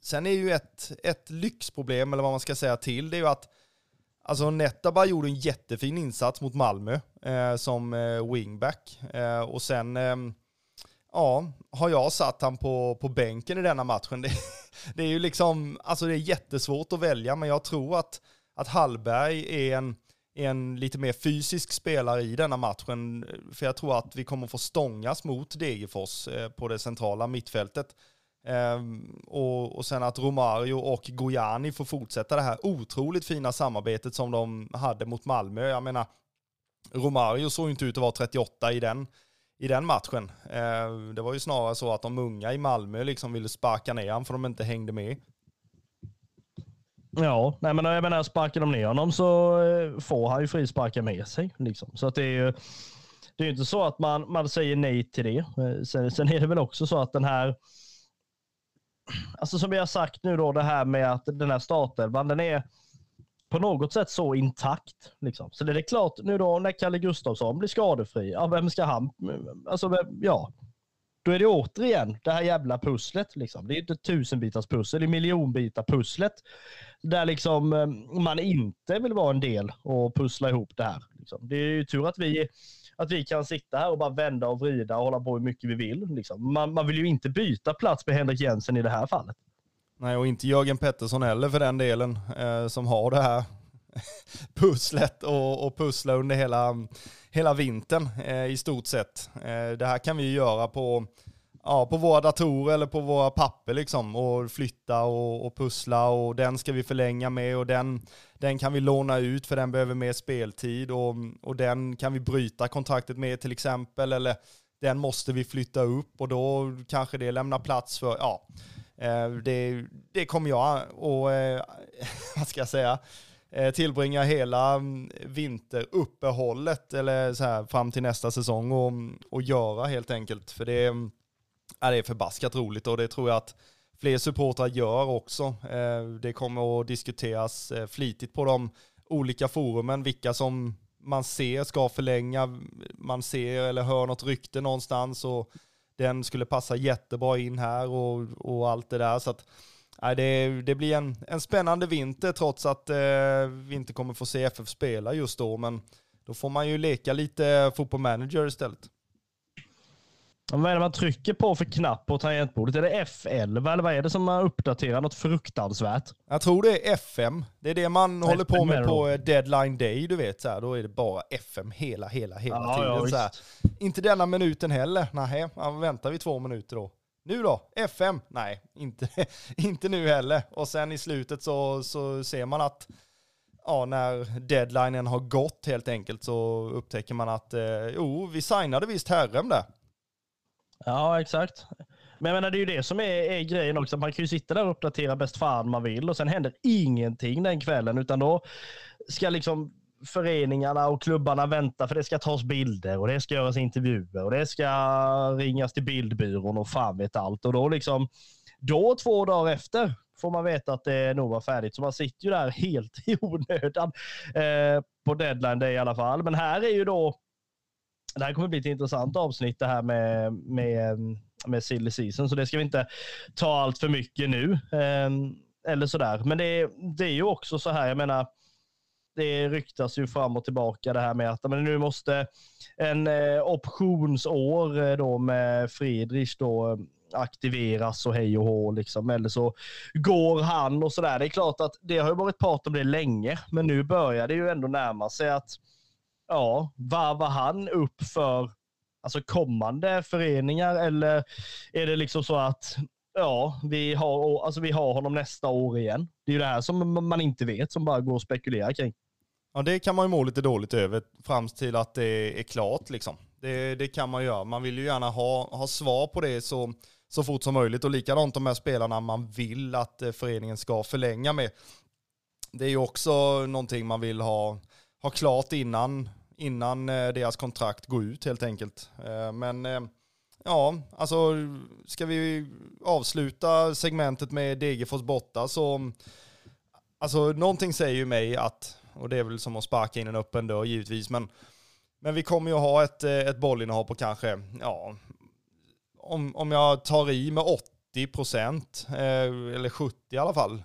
sen är ju ett, ett lyxproblem, eller vad man ska säga till, det är ju att Alltså Nettaba gjorde en jättefin insats mot Malmö eh, som eh, wingback. Eh, och sen ehm, ja, har jag satt han på, på bänken i denna matchen. Det, det, är ju liksom, alltså det är jättesvårt att välja, men jag tror att, att Hallberg är en, en lite mer fysisk spelare i denna matchen. För jag tror att vi kommer få stångas mot Degerfors eh, på det centrala mittfältet. Ehm, och, och sen att Romario och Gojani får fortsätta det här otroligt fina samarbetet som de hade mot Malmö. Jag menar, Romario såg inte ut att vara 38 i den i den matchen. Eh, det var ju snarare så att de unga i Malmö liksom ville sparka ner honom för de inte hängde med. Ja, nej men jag menar sparkar de ner honom så eh, får han ju frisparka med sig. Liksom. Så att det är ju det är inte så att man, man säger nej till det. Eh, sen, sen är det väl också så att den här, alltså som vi har sagt nu då, det här med att den här startelvan, den är, på något sätt så intakt. Liksom. Så det är klart, nu då när Kalle Gustafsson blir skadefri, ja, vem ska han... Alltså, ja. Då är det återigen det här jävla pusslet. Liksom. Det är inte tusenbitars pussel, det är miljonbitar pusslet. Där liksom eh, man inte vill vara en del och pussla ihop det här. Liksom. Det är ju tur att vi, att vi kan sitta här och bara vända och vrida och hålla på hur mycket vi vill. Liksom. Man, man vill ju inte byta plats med Henrik Jensen i det här fallet. Nej, och inte Jörgen Pettersson heller för den delen, eh, som har det här pusslet och, och pussla under hela, hela vintern eh, i stort sett. Eh, det här kan vi göra på, ja, på våra datorer eller på våra papper liksom och flytta och, och, pussla och den ska vi förlänga med och den, den kan vi låna ut för den behöver mer speltid och, och den kan vi bryta kontraktet med till exempel eller den måste vi flytta upp och då kanske det lämnar plats för, ja, Eh, det, det kommer jag och, eh, vad ska jag säga, eh, tillbringa hela mm, vinteruppehållet eller så här fram till nästa säsong och, mm, och göra helt enkelt. För det, mm, ja, det är förbaskat roligt och det tror jag att fler supportrar gör också. Det kommer att diskuteras flitigt på de olika forumen, vilka som man ser ska förlänga, man ser eller hör något rykte någonstans och den skulle passa jättebra in här och, och allt det där. Så att, nej, det, det blir en, en spännande vinter trots att eh, vi inte kommer få se FF spela just då. Men då får man ju leka lite fotboll manager istället. Vad är det man trycker på för knapp på tangentbordet? Är det F11 eller vad är det som man uppdaterar något fruktansvärt? Jag tror det är FM. Det är det man håller på med på eh, deadline day, du vet. Så här, då är det bara FM hela, hela, hela ja, tiden. Ja, så här. Inte denna minuten heller. Nej, väntar vi två minuter då. Nu då? FM? Nej, inte, inte nu heller. Och sen i slutet så, så ser man att ja, när deadlinen har gått helt enkelt så upptäcker man att eh, jo, vi signade visst Herrem där. Ja, exakt. Men jag menar, det är ju det som är, är grejen också. Man kan ju sitta där och uppdatera bäst fan man vill och sen händer ingenting den kvällen, utan då ska liksom föreningarna och klubbarna vänta för det ska tas bilder och det ska göras intervjuer och det ska ringas till bildbyrån och fan vet allt. Och då liksom, då två dagar efter får man veta att det nog var färdigt. Så man sitter ju där helt i onödan eh, på deadline day i alla fall. Men här är ju då det här kommer bli ett intressant avsnitt det här med, med, med silly season, så det ska vi inte ta allt för mycket nu. Ehm, eller sådär. Men det, det är ju också så här, jag menar, det ryktas ju fram och tillbaka det här med att men nu måste en eh, optionsår eh, då med Friedrich då eh, aktiveras och hej och hå liksom. Eller så går han och sådär. Det är klart att det har ju varit prat om det länge, men nu börjar det ju ändå närma sig att ja, varvar han upp för alltså kommande föreningar eller är det liksom så att ja, vi har, alltså vi har honom nästa år igen? Det är ju det här som man inte vet, som bara går att spekulera kring. Ja, det kan man ju må lite dåligt över fram till att det är klart liksom. Det, det kan man göra. Man vill ju gärna ha, ha svar på det så, så fort som möjligt och likadant de här spelarna man vill att eh, föreningen ska förlänga med. Det är ju också någonting man vill ha, ha klart innan innan eh, deras kontrakt går ut helt enkelt. Eh, men eh, ja, alltså ska vi avsluta segmentet med Degerfors borta så alltså någonting säger ju mig att, och det är väl som att sparka in en öppen dörr givetvis, men, men vi kommer ju ha ett, ett bollinnehav på kanske, ja, om, om jag tar i med 80 procent, eller 70 i alla fall,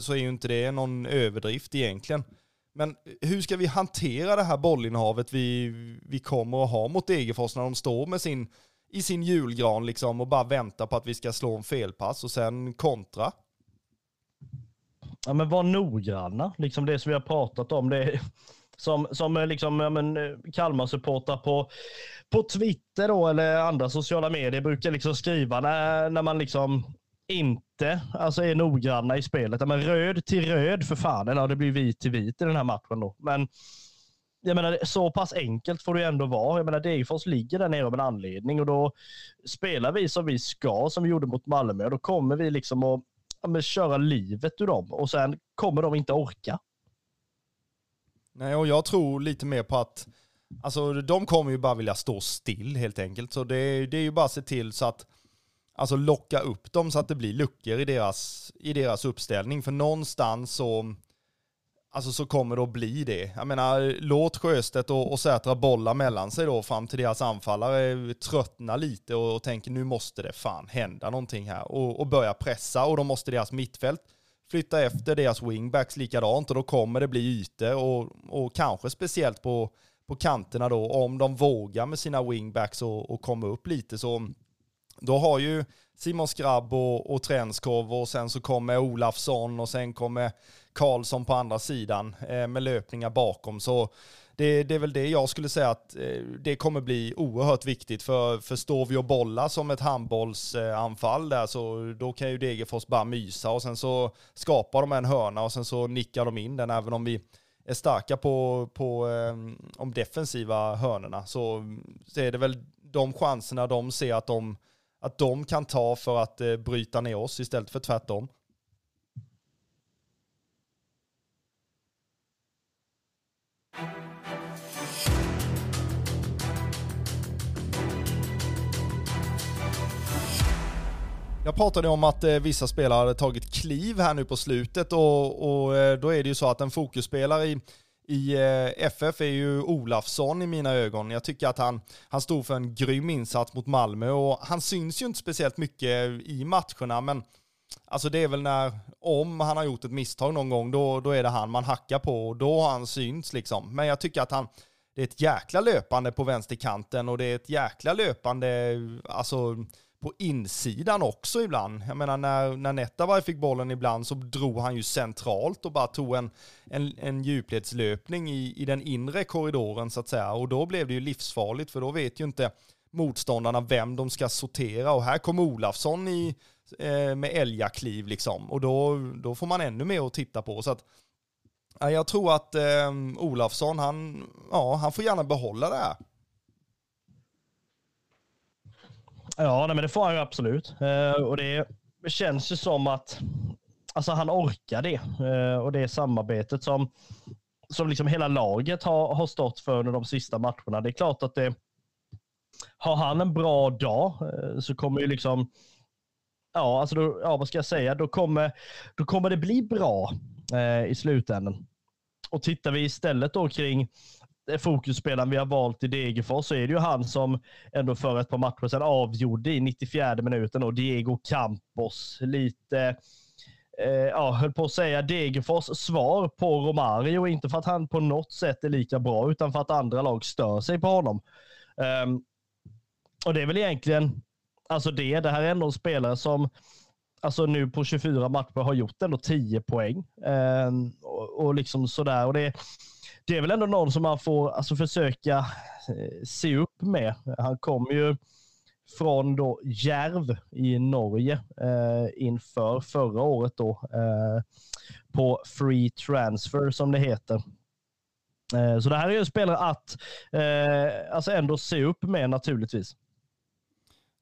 så är ju inte det någon överdrift egentligen. Men hur ska vi hantera det här bollinnehavet vi, vi kommer att ha mot Degerfors när de står med sin, i sin julgran liksom och bara väntar på att vi ska slå en felpass och sen kontra? Ja men var noggranna, liksom det som vi har pratat om. Det som, som eh, liksom, ja, men, eh, Kalmar-supportrar på, på Twitter då, eller andra sociala medier brukar liksom skriva när, när man liksom inte alltså är noggranna i spelet. Men röd till röd för fan, Ja, det blir vit till vit i den här matchen då. Men jag menar, så pass enkelt får det ändå vara. Jag menar, Degerfors ligger där nere av en anledning och då spelar vi som vi ska, som vi gjorde mot Malmö. Då kommer vi liksom att ja, köra livet ur dem och sen kommer de inte orka. Nej, och jag tror lite mer på att alltså, de kommer ju bara vilja stå still helt enkelt. Så det, det är ju bara att se till så att alltså locka upp dem så att det blir luckor i deras, i deras uppställning. För någonstans så, alltså så kommer det att bli det. Jag menar, låt Sjöstedt och, och Sätra bolla mellan sig då fram till deras anfallare tröttna lite och, och tänker nu måste det fan hända någonting här och, och börja pressa och då måste deras mittfält flytta efter deras wingbacks likadant och då kommer det bli ytor och, och kanske speciellt på, på kanterna då om de vågar med sina wingbacks och, och komma upp lite så då har ju Simon Skrabb och, och Trenskov och sen så kommer Olafsson och sen kommer Karlsson på andra sidan eh, med löpningar bakom. Så det, det, är väl det jag skulle säga att eh, det kommer bli oerhört viktigt. För, för står vi och bollar som ett handbollsanfall där så då kan ju Degerfors bara mysa och sen så skapar de en hörna och sen så nickar de in den även om vi är starka på, på eh, de defensiva hörnorna så, så är det väl de chanserna de ser att de, att de kan ta för att eh, bryta ner oss istället för tvärtom. Jag pratade om att eh, vissa spelare hade tagit kliv här nu på slutet och, och eh, då är det ju så att en fokusspelare i, i eh, FF är ju Olafsson i mina ögon. Jag tycker att han, han stod för en grym insats mot Malmö och han syns ju inte speciellt mycket i matcherna men alltså det är väl när, om han har gjort ett misstag någon gång, då, då är det han man hackar på och då har han syns liksom. Men jag tycker att han, det är ett jäkla löpande på vänsterkanten och det är ett jäkla löpande, alltså på insidan också ibland. Jag menar när, när Nettavaj fick bollen ibland så drog han ju centralt och bara tog en, en, en djupledslöpning i, i den inre korridoren så att säga. Och då blev det ju livsfarligt för då vet ju inte motståndarna vem de ska sortera. Och här kom Olafsson i, eh, med älgakliv liksom. Och då, då får man ännu mer att titta på. Så att, ja, jag tror att eh, Olafsson, han, ja, han får gärna behålla det här. Ja, nej, men det får han ju absolut. Eh, och det känns ju som att alltså, han orkar det. Eh, och det samarbetet som, som liksom hela laget har, har stått för under de sista matcherna. Det är klart att det, har han en bra dag eh, så kommer ju liksom, ja, alltså då, ja vad ska jag säga, då kommer, då kommer det bli bra eh, i slutändan. Och tittar vi istället då kring Eh, fokusspelaren vi har valt i Degerfors så är det ju han som ändå för ett par matcher sedan avgjorde i 94 minuten och Diego Campos. Lite, eh, ja, höll på att säga Degerfors svar på Romario. Inte för att han på något sätt är lika bra, utan för att andra lag stör sig på honom. Um, och det är väl egentligen, alltså det, det här är ändå en spelare som alltså nu på 24 matcher har gjort ändå 10 poäng. Um, och, och liksom sådär. Och det det är väl ändå någon som man får alltså, försöka eh, se upp med. Han kom ju från då Järv i Norge eh, inför förra året då eh, på free transfer som det heter. Eh, så det här är ju en spelare att eh, alltså ändå se upp med naturligtvis.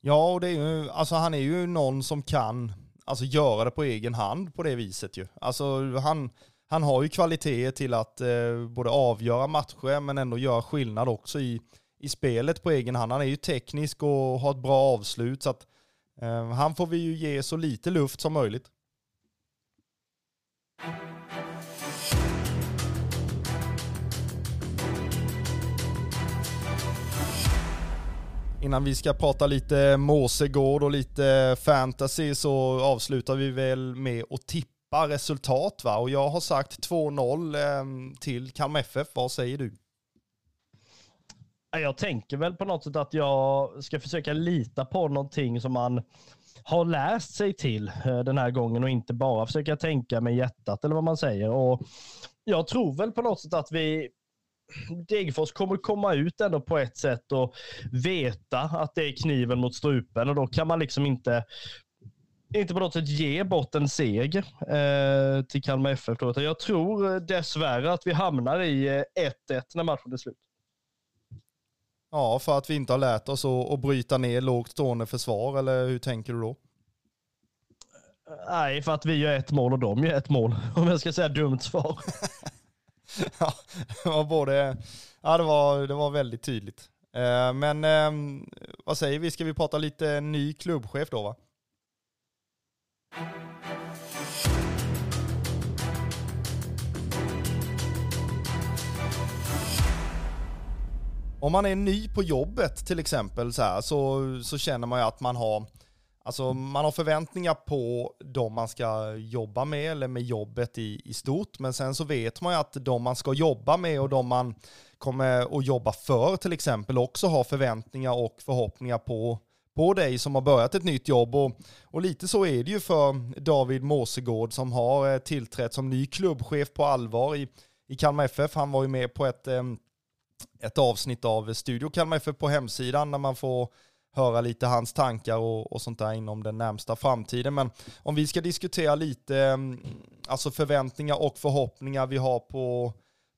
Ja, och det är ju, alltså han är ju någon som kan alltså, göra det på egen hand på det viset ju. Alltså han, han har ju kvaliteter till att eh, både avgöra matcher men ändå göra skillnad också i, i spelet på egen hand. Han är ju teknisk och har ett bra avslut så att eh, han får vi ju ge så lite luft som möjligt. Innan vi ska prata lite Måsegård och lite fantasy så avslutar vi väl med att tippa tippa resultat va? Och jag har sagt 2-0 eh, till Kalmar FF. Vad säger du? Jag tänker väl på något sätt att jag ska försöka lita på någonting som man har läst sig till eh, den här gången och inte bara försöka tänka med hjärtat eller vad man säger. Och jag tror väl på något sätt att vi Degerfors kommer komma ut ändå på ett sätt och veta att det är kniven mot strupen och då kan man liksom inte inte på något sätt ge bort en seger eh, till Kalmar FF. Då, jag tror dessvärre att vi hamnar i 1-1 eh, när matchen är slut. Ja, för att vi inte har lärt oss att, att bryta ner lågt stående försvar, eller hur tänker du då? Nej, för att vi gör ett mål och de gör ett mål. Om jag ska säga dumt svar. ja, det var både, ja det var, det var väldigt tydligt. Eh, men eh, vad säger vi, ska vi prata lite ny klubbchef då va? Om man är ny på jobbet till exempel så, här, så, så känner man ju att man har, alltså man har förväntningar på de man ska jobba med eller med jobbet i, i stort. Men sen så vet man ju att de man ska jobba med och de man kommer att jobba för till exempel också har förväntningar och förhoppningar på på dig som har börjat ett nytt jobb. Och, och lite så är det ju för David Måsegård som har eh, tillträtt som ny klubbchef på allvar i, i Kalmar FF. Han var ju med på ett, eh, ett avsnitt av Studio Kalmar FF på hemsidan när man får höra lite hans tankar och, och sånt där inom den närmsta framtiden. Men om vi ska diskutera lite mm, alltså förväntningar och förhoppningar vi har på,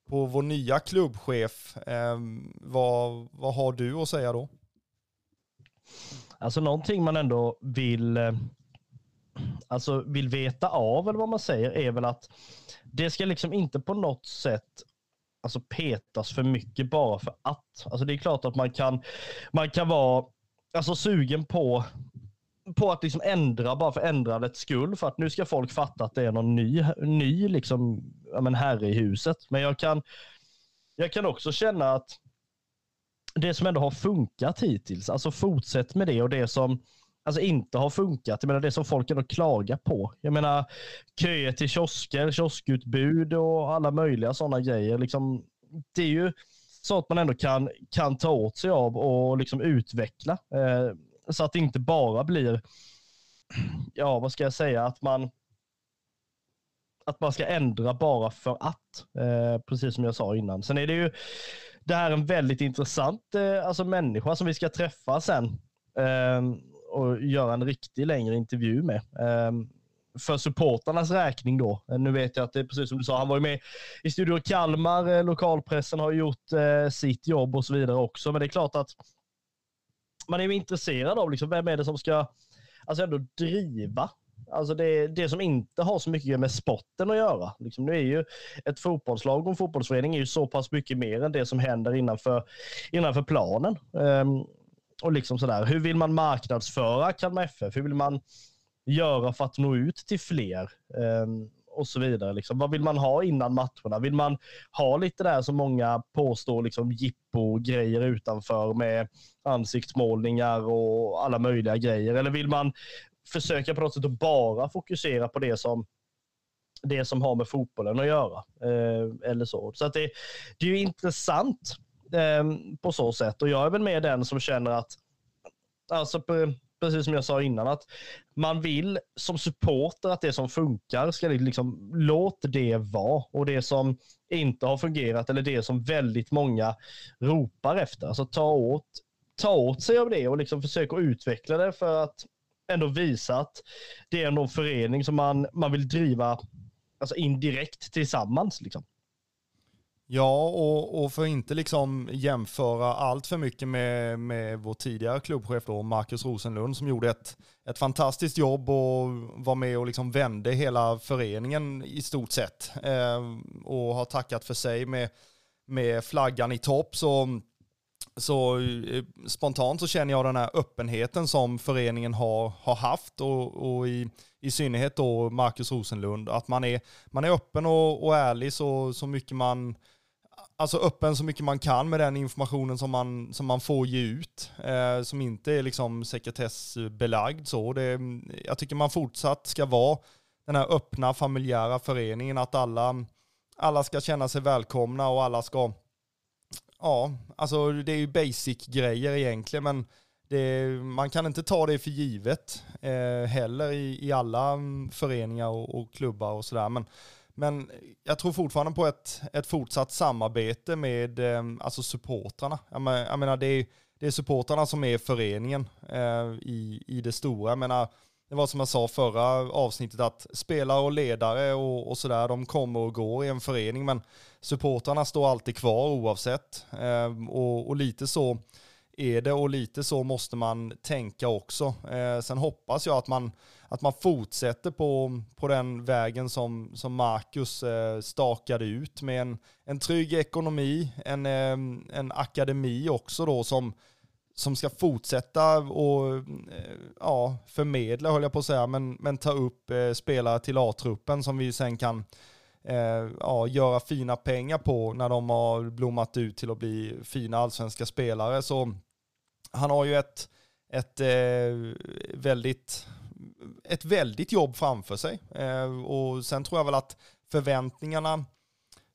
på vår nya klubbchef, eh, vad, vad har du att säga då? Alltså någonting man ändå vill, eh, alltså vill veta av, eller vad man säger, är väl att det ska liksom inte på något sätt alltså petas för mycket bara för att. Alltså det är klart att man kan, man kan vara alltså sugen på på att liksom ändra bara för ändrandets skull för att nu ska folk fatta att det är någon ny, ny liksom, ja, men herre i huset. Men jag kan, jag kan också känna att det som ändå har funkat hittills, alltså fortsätt med det och det som alltså inte har funkat, jag menar det som folk ändå klagar på. Jag menar köer till kiosker, kioskutbud och alla möjliga sådana grejer. Liksom, det är ju så att man ändå kan, kan ta åt sig av och liksom utveckla. Eh, så att det inte bara blir, ja vad ska jag säga, att man att man ska ändra bara för att, eh, precis som jag sa innan. Sen är det ju, det här är en väldigt intressant eh, alltså människa som vi ska träffa sen eh, och göra en riktig längre intervju med. Eh, för supportarnas räkning då. Eh, nu vet jag att det är precis som du sa, han var ju med i Studio Kalmar, eh, lokalpressen har gjort eh, sitt jobb och så vidare också. Men det är klart att man är ju intresserad av liksom, vem är det som ska alltså ändå driva Alltså det, det som inte har så mycket med sporten att göra. Liksom nu är ju ett fotbollslag och en fotbollsförening är ju så pass mycket mer än det som händer innanför, innanför planen. Um, och liksom sådär. Hur vill man marknadsföra Kalmar FF? Hur vill man göra för att nå ut till fler? Um, och så vidare. Liksom. Vad vill man ha innan matcherna? Vill man ha lite där som många påstår, liksom jippo-grejer utanför med ansiktsmålningar och alla möjliga grejer? Eller vill man försöka på något sätt att bara fokusera på det som det som har med fotbollen att göra. Eh, eller så. Så att det, det är ju intressant eh, på så sätt och jag är väl med den som känner att, alltså precis som jag sa innan, att man vill som supporter att det som funkar ska liksom, låt det vara och det som inte har fungerat eller det som väldigt många ropar efter, alltså ta åt, ta åt sig av det och liksom försöka utveckla det för att ändå visa att det är en förening som man, man vill driva alltså indirekt tillsammans. Liksom. Ja, och, och för att inte liksom jämföra allt för mycket med, med vår tidigare klubbchef då, Marcus Rosenlund, som gjorde ett, ett fantastiskt jobb och var med och liksom vände hela föreningen i stort sett. Eh, och har tackat för sig med, med flaggan i topp. Så så eh, spontant så känner jag den här öppenheten som föreningen har, har haft och, och i, i synnerhet då Marcus Rosenlund, att man är, man är öppen och, och ärlig så, så mycket man, alltså öppen så mycket man kan med den informationen som man, som man får ge ut, eh, som inte är liksom sekretessbelagd så. Det, jag tycker man fortsatt ska vara den här öppna familjära föreningen, att alla, alla ska känna sig välkomna och alla ska ja, alltså det är ju basic-grejer egentligen, men det, man kan inte ta det för givet eh, heller i, i alla mm, föreningar och, och klubbar och sådär. Men, men jag tror fortfarande på ett, ett fortsatt samarbete med eh, alltså supportrarna. Jag, men, jag menar, det är, det är supportrarna som är föreningen eh, i, i det stora. Jag menar, det var som jag sa förra avsnittet att spelare och ledare och, och sådär, de kommer och går i en förening, men supportrarna står alltid kvar oavsett. Eh, och, och, lite så är det och lite så måste man tänka också. Eh, sen hoppas jag att man, att man fortsätter på, på den vägen som, som Marcus eh, stakade ut med en, en trygg ekonomi, en, eh, en akademi också då som som ska fortsätta och eh, ja, förmedla, höll jag på att säga, men, men ta upp eh, spelare till A-truppen som vi sen kan eh, ja, göra fina pengar på när de har blommat ut till att bli fina allsvenska spelare. Så han har ju ett, ett eh, väldigt ett väldigt jobb framför sig. Eh, och sen tror jag väl att förväntningarna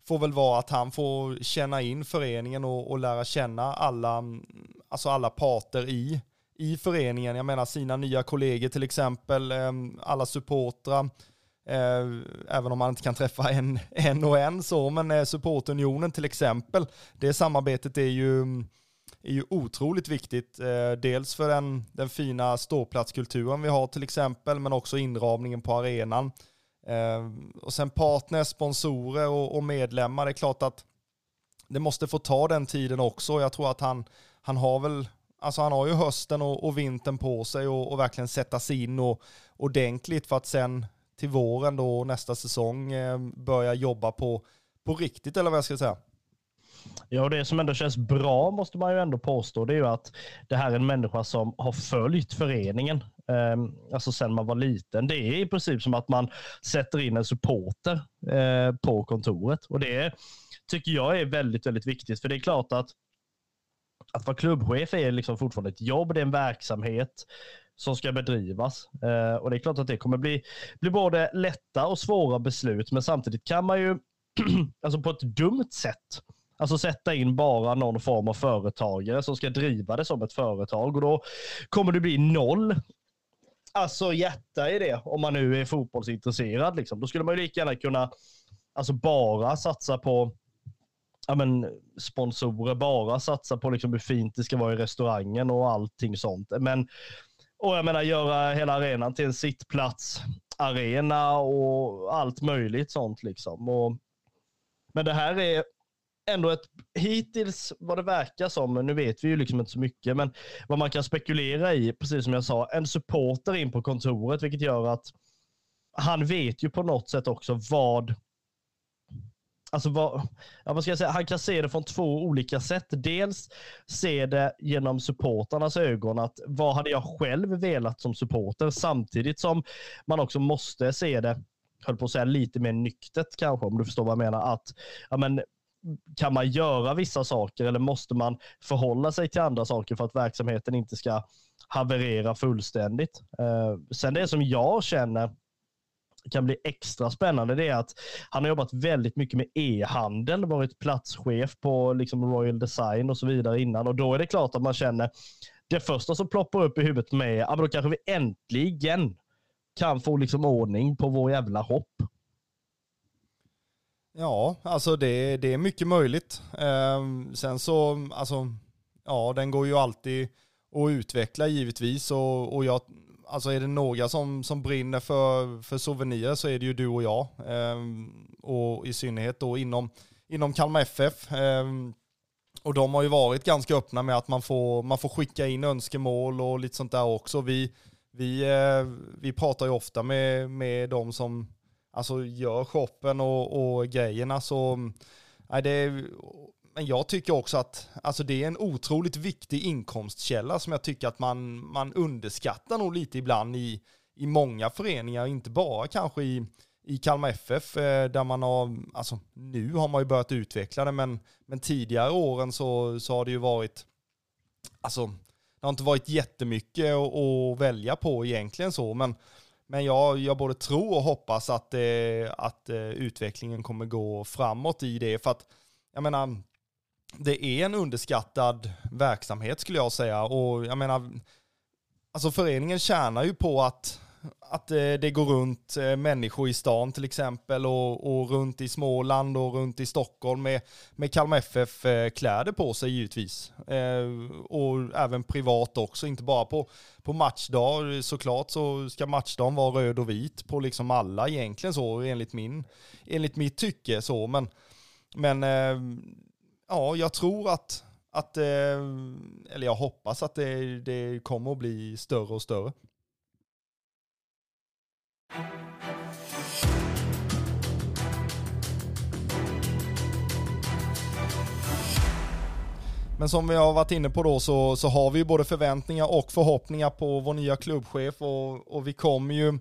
får väl vara att han får känna in föreningen och, och lära känna alla, mm, alltså alla parter i, i föreningen. Jag menar sina nya kollegor till exempel, ehm, alla supportrar, eh, även om man inte kan träffa en, en och en så, men eh, supportunionen till exempel, det samarbetet är ju, är ju otroligt viktigt. Eh, dels för den, den fina ståplatskulturen vi har till exempel, men också inramningen på arenan. Och sen partners, sponsorer och, och medlemmar, det är klart att det måste få ta den tiden också. Jag tror att han, han har väl Alltså han har ju hösten och, och vintern på sig och, och, verkligen sätta sig in och, ordentligt för att sen till våren då nästa säsong eh, börja jobba på, på riktigt eller vad jag ska säga. Ja, och det som ändå känns bra måste man ju ändå påstå, det är ju att det här är en människa som har följt föreningen, eh, alltså sen man var liten. Det är i princip som att man sätter in en supporter eh, på kontoret och det tycker jag är väldigt, väldigt viktigt, för det är klart att att vara klubbchef är liksom fortfarande ett jobb, det är en verksamhet som ska bedrivas. Eh, och det är klart att det kommer bli, bli både lätta och svåra beslut, men samtidigt kan man ju, alltså på ett dumt sätt, Alltså sätta in bara någon form av företagare som ska driva det som ett företag och då kommer det bli noll alltså hjärta i det om man nu är fotbollsintresserad. Liksom. Då skulle man ju lika gärna kunna alltså bara satsa på ja, men, sponsorer, bara satsa på liksom hur fint det ska vara i restaurangen och allting sånt. Men och jag menar göra hela arenan till en sittplats arena och allt möjligt sånt liksom. Och, men det här är ändå ett, hittills vad det verkar som, nu vet vi ju liksom inte så mycket, men vad man kan spekulera i, precis som jag sa, en supporter in på kontoret, vilket gör att han vet ju på något sätt också vad Alltså vad, ja, vad ska jag säga? Han kan se det från två olika sätt. Dels se det genom supportarnas ögon, att vad hade jag själv velat som supporter? Samtidigt som man också måste se det, höll på att säga lite mer nyktert kanske, om du förstår vad jag menar. Att, ja, men, kan man göra vissa saker eller måste man förhålla sig till andra saker för att verksamheten inte ska haverera fullständigt? Eh, sen det som jag känner kan bli extra spännande det är att han har jobbat väldigt mycket med e-handel, varit platschef på liksom Royal Design och så vidare innan och då är det klart att man känner det första som ploppar upp i huvudet med är ah, att då kanske vi äntligen kan få liksom ordning på vår jävla hopp. Ja, alltså det, det är mycket möjligt. Eh, sen så, alltså, ja, den går ju alltid att utveckla givetvis och, och jag alltså är det några som, som brinner för, för souvenirer så är det ju du och jag. Eh, och i synnerhet då inom, inom Kalmar FF. Eh, och de har ju varit ganska öppna med att man får, man får skicka in önskemål och lite sånt där också. Vi, vi, eh, vi pratar ju ofta med, med de som alltså, gör shoppen och, och grejerna. Så, nej, det, men jag tycker också att alltså det är en otroligt viktig inkomstkälla som jag tycker att man, man underskattar nog lite ibland i, i många föreningar, inte bara kanske i, i Kalmar FF eh, där man har, alltså nu har man ju börjat utveckla det, men, men tidigare åren så, så har det ju varit, alltså det har inte varit jättemycket att, att välja på egentligen så, men, men jag, jag både tror och hoppas att, eh, att eh, utvecklingen kommer gå framåt i det, för att jag menar, det är en underskattad verksamhet skulle jag säga. Och jag menar, alltså föreningen tjänar ju på att, att eh, det går runt eh, människor i stan till exempel och, och runt i Småland och runt i Stockholm med, med Kalmar FF-kläder eh, på sig givetvis. Och även privat också, inte bara på, på matchdag. Såklart så ska matchdagen vara röd och vit på liksom alla egentligen så enligt, min, enligt mitt tycke så. Men, men ja, jag tror att, att eh, eller jag hoppas att det, det kommer att bli större och större. Men som vi har varit inne på då så, så har vi både förväntningar och förhoppningar på vår nya klubbchef och, och vi kommer ju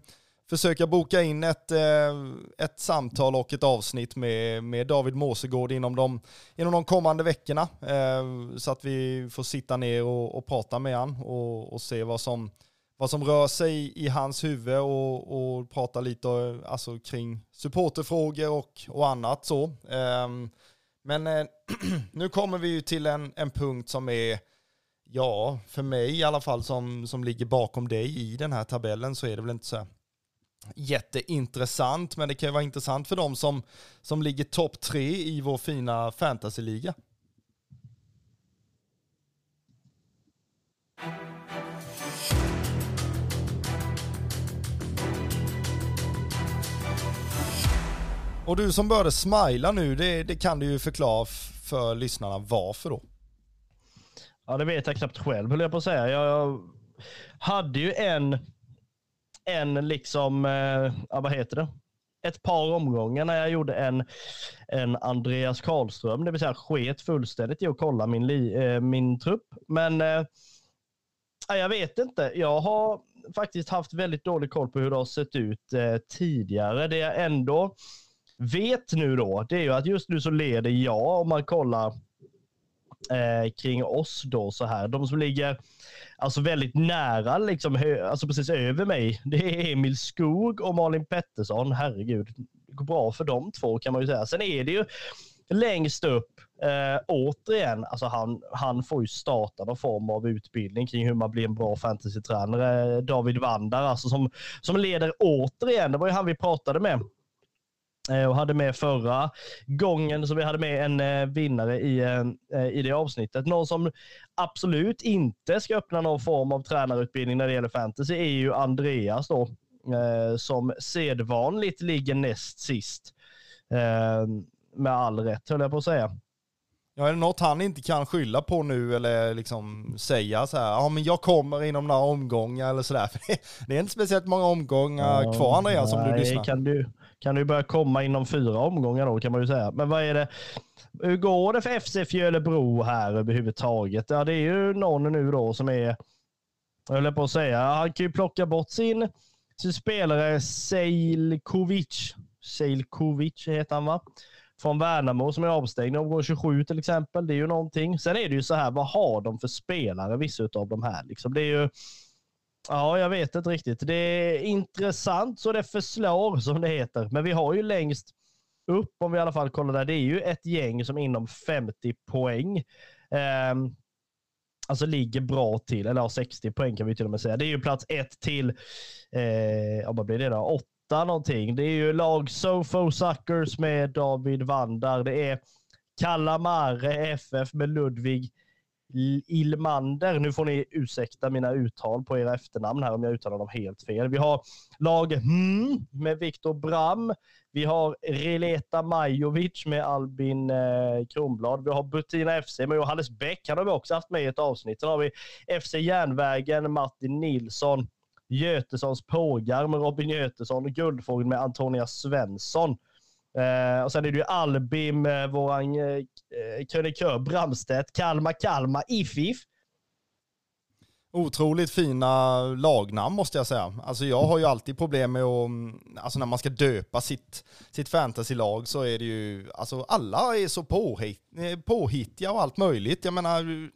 försöka boka in ett, eh, ett samtal och ett avsnitt med, med David Måsegård inom de, inom de kommande veckorna. Eh, så att vi får sitta ner och, och prata med han och, och se vad som, vad som rör sig i hans huvud och, och prata lite eh, alltså, kring supporterfrågor och, och annat så. Ehm, men nu kommer vi ju till en, en punkt som är, ja, för mig i alla fall som, som ligger bakom dig i den här tabellen så är det väl inte så jätteintressant, men det kan ju vara intressant för dem som, som ligger topp tre i vår fina fantasyliga. Och du som började smila nu, det, det kan du ju förklara för lyssnarna varför då? Ja, det vet jag knappt själv höll jag på att säga. Jag hade ju en, en liksom, eh, ja, vad heter det? Ett par omgångar när jag gjorde en, en Andreas Karlström, det vill säga sket fullständigt i att kolla min, li, eh, min trupp. Men eh, jag vet inte. Jag har faktiskt haft väldigt dålig koll på hur det har sett ut eh, tidigare. Det jag ändå vet nu då, det är ju att just nu så leder jag om man kollar eh, kring oss då så här. De som ligger alltså väldigt nära, liksom, alltså precis över mig, det är Emil Skog och Malin Pettersson. Herregud, det går bra för de två kan man ju säga. Sen är det ju längst upp, eh, återigen, alltså han, han får ju starta någon form av utbildning kring hur man blir en bra fantasytränare. David Vandar, alltså som, som leder återigen, det var ju han vi pratade med och hade med förra gången så vi hade med en eh, vinnare i, eh, i det avsnittet. Någon som absolut inte ska öppna någon form av tränarutbildning när det gäller fantasy är ju Andreas då, som sedvanligt ligger näst sist. Med all rätt höll jag på att säga. Ja, är det något han inte kan skylla på nu eller liksom säga så här, ja men jag kommer inom några omgångar eller sådär. det är inte speciellt många omgångar ja, kvar Andreas om du lyssnar. Kan du, kan du börja komma inom fyra omgångar då kan man ju säga. Men vad är det? Hur går det för FC Fjölebro här överhuvudtaget? Ja, det är ju någon nu då som är, jag höll på att säga, han kan ju plocka bort sin, sin spelare Sejlkovic. Sejlkovic heter han va? Från Värnamo som är avstängd omgång 27 till exempel. Det är ju någonting. Sen är det ju så här, vad har de för spelare vissa av de här? Liksom, det är ju Ja, jag vet inte riktigt. Det är intressant så det förslår, som det heter. Men vi har ju längst upp, om vi i alla fall kollar där, det är ju ett gäng som inom 50 poäng eh, alltså ligger bra till, eller har 60 poäng kan vi till och med säga. Det är ju plats 1 till, eh, vad blir det då? 8 någonting. Det är ju lag Sofo Suckers med David Vandar. Det är Kalamare FF med Ludvig Ilmander. Nu får ni ursäkta mina uttal på era efternamn här om jag uttalar dem helt fel. Vi har lag hmm med Viktor Bram. Vi har Releta Majovic med Albin eh, Kronblad. Vi har Butina FC med Johannes Bäck. Han har vi också haft med i ett avsnitt. Sen har vi FC Järnvägen, Martin Nilsson. Götessons Pågar med Robin Götesson och Guldfågeln med Antonia Svensson. Eh, och sen är det ju Albin, eh, våran eh, krönikör Bramstedt, Kalmar, Kalmar, IFIF. Otroligt fina lagnamn måste jag säga. Alltså jag har ju alltid problem med att, mm, alltså när man ska döpa sitt, sitt fantasylag så är det ju, alltså alla är så eh, påhittiga och allt möjligt. Jag menar,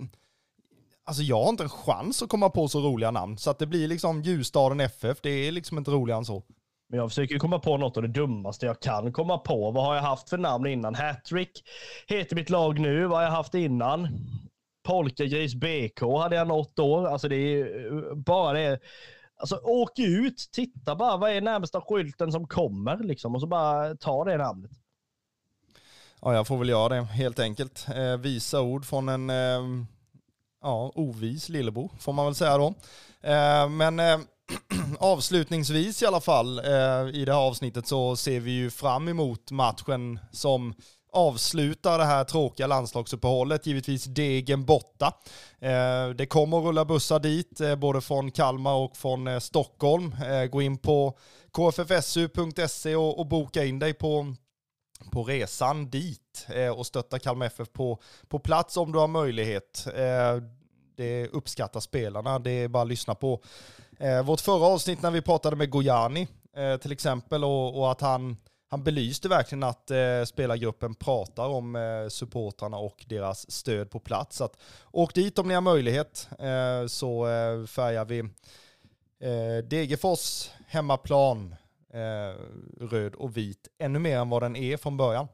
alltså jag har inte en chans att komma på så roliga namn. Så att det blir liksom Ljusstaden FF, det är liksom inte roligare än så. Men jag försöker komma på något av det dummaste jag kan komma på. Vad har jag haft för namn innan? Hattrick heter mitt lag nu. Vad har jag haft innan? Polkagris BK hade jag något år. Alltså det är eh, bara det. Alltså åk ut, titta bara. Vad är närmsta skylten som kommer liksom? Och så bara ta det namnet. Ja, jag får väl göra det helt enkelt. Eh, visa ord från en eh, ja, ovis lillebo får man väl säga då. Eh, men eh, avslutningsvis i alla fall eh, i det här avsnittet så ser vi ju fram emot matchen som avslutar det här tråkiga landslagsuppehållet, givetvis degen borta. Eh, det kommer att rulla bussar dit, eh, både från Kalmar och från eh, Stockholm. Eh, gå in på kffsu.se och, och boka in dig på på resan dit eh, och stötta Kalmar FF på, på plats om du har möjlighet. Eh, det uppskattar spelarna, det är bara att lyssna på Eh, vårt förra avsnitt när vi pratade med Gojani eh, till exempel och, och, att han, han belyste verkligen att eh, spelargruppen pratar om eh, supportrarna och deras stöd på plats. Så att, åk dit om ni har möjlighet eh, så eh, färgar vi eh, Degerfors hemmaplan eh, röd och vit ännu mer än vad den är från början.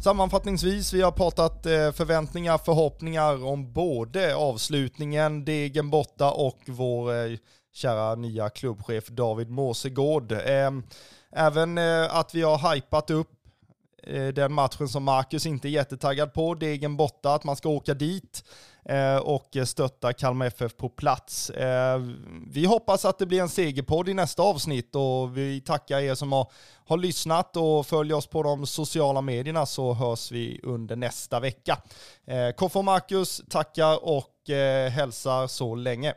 Sammanfattningsvis, vi har pratat eh, förväntningar, förhoppningar om både avslutningen, degen borta och vår eh, kära nya klubbchef David Måsegård. Ehm, även eh, att vi har hypat upp den matchen som Marcus inte är jättetaggad på, degen borta, att man ska åka dit Eh, och stötta Kalmar FF på plats. Eh, vi hoppas att det blir en segerpodd i nästa avsnitt och vi tackar er som har, har lyssnat och följer oss på de sociala medierna så hörs vi under nästa vecka. Eh, Koffe och Marcus tackar och hälsar så länge.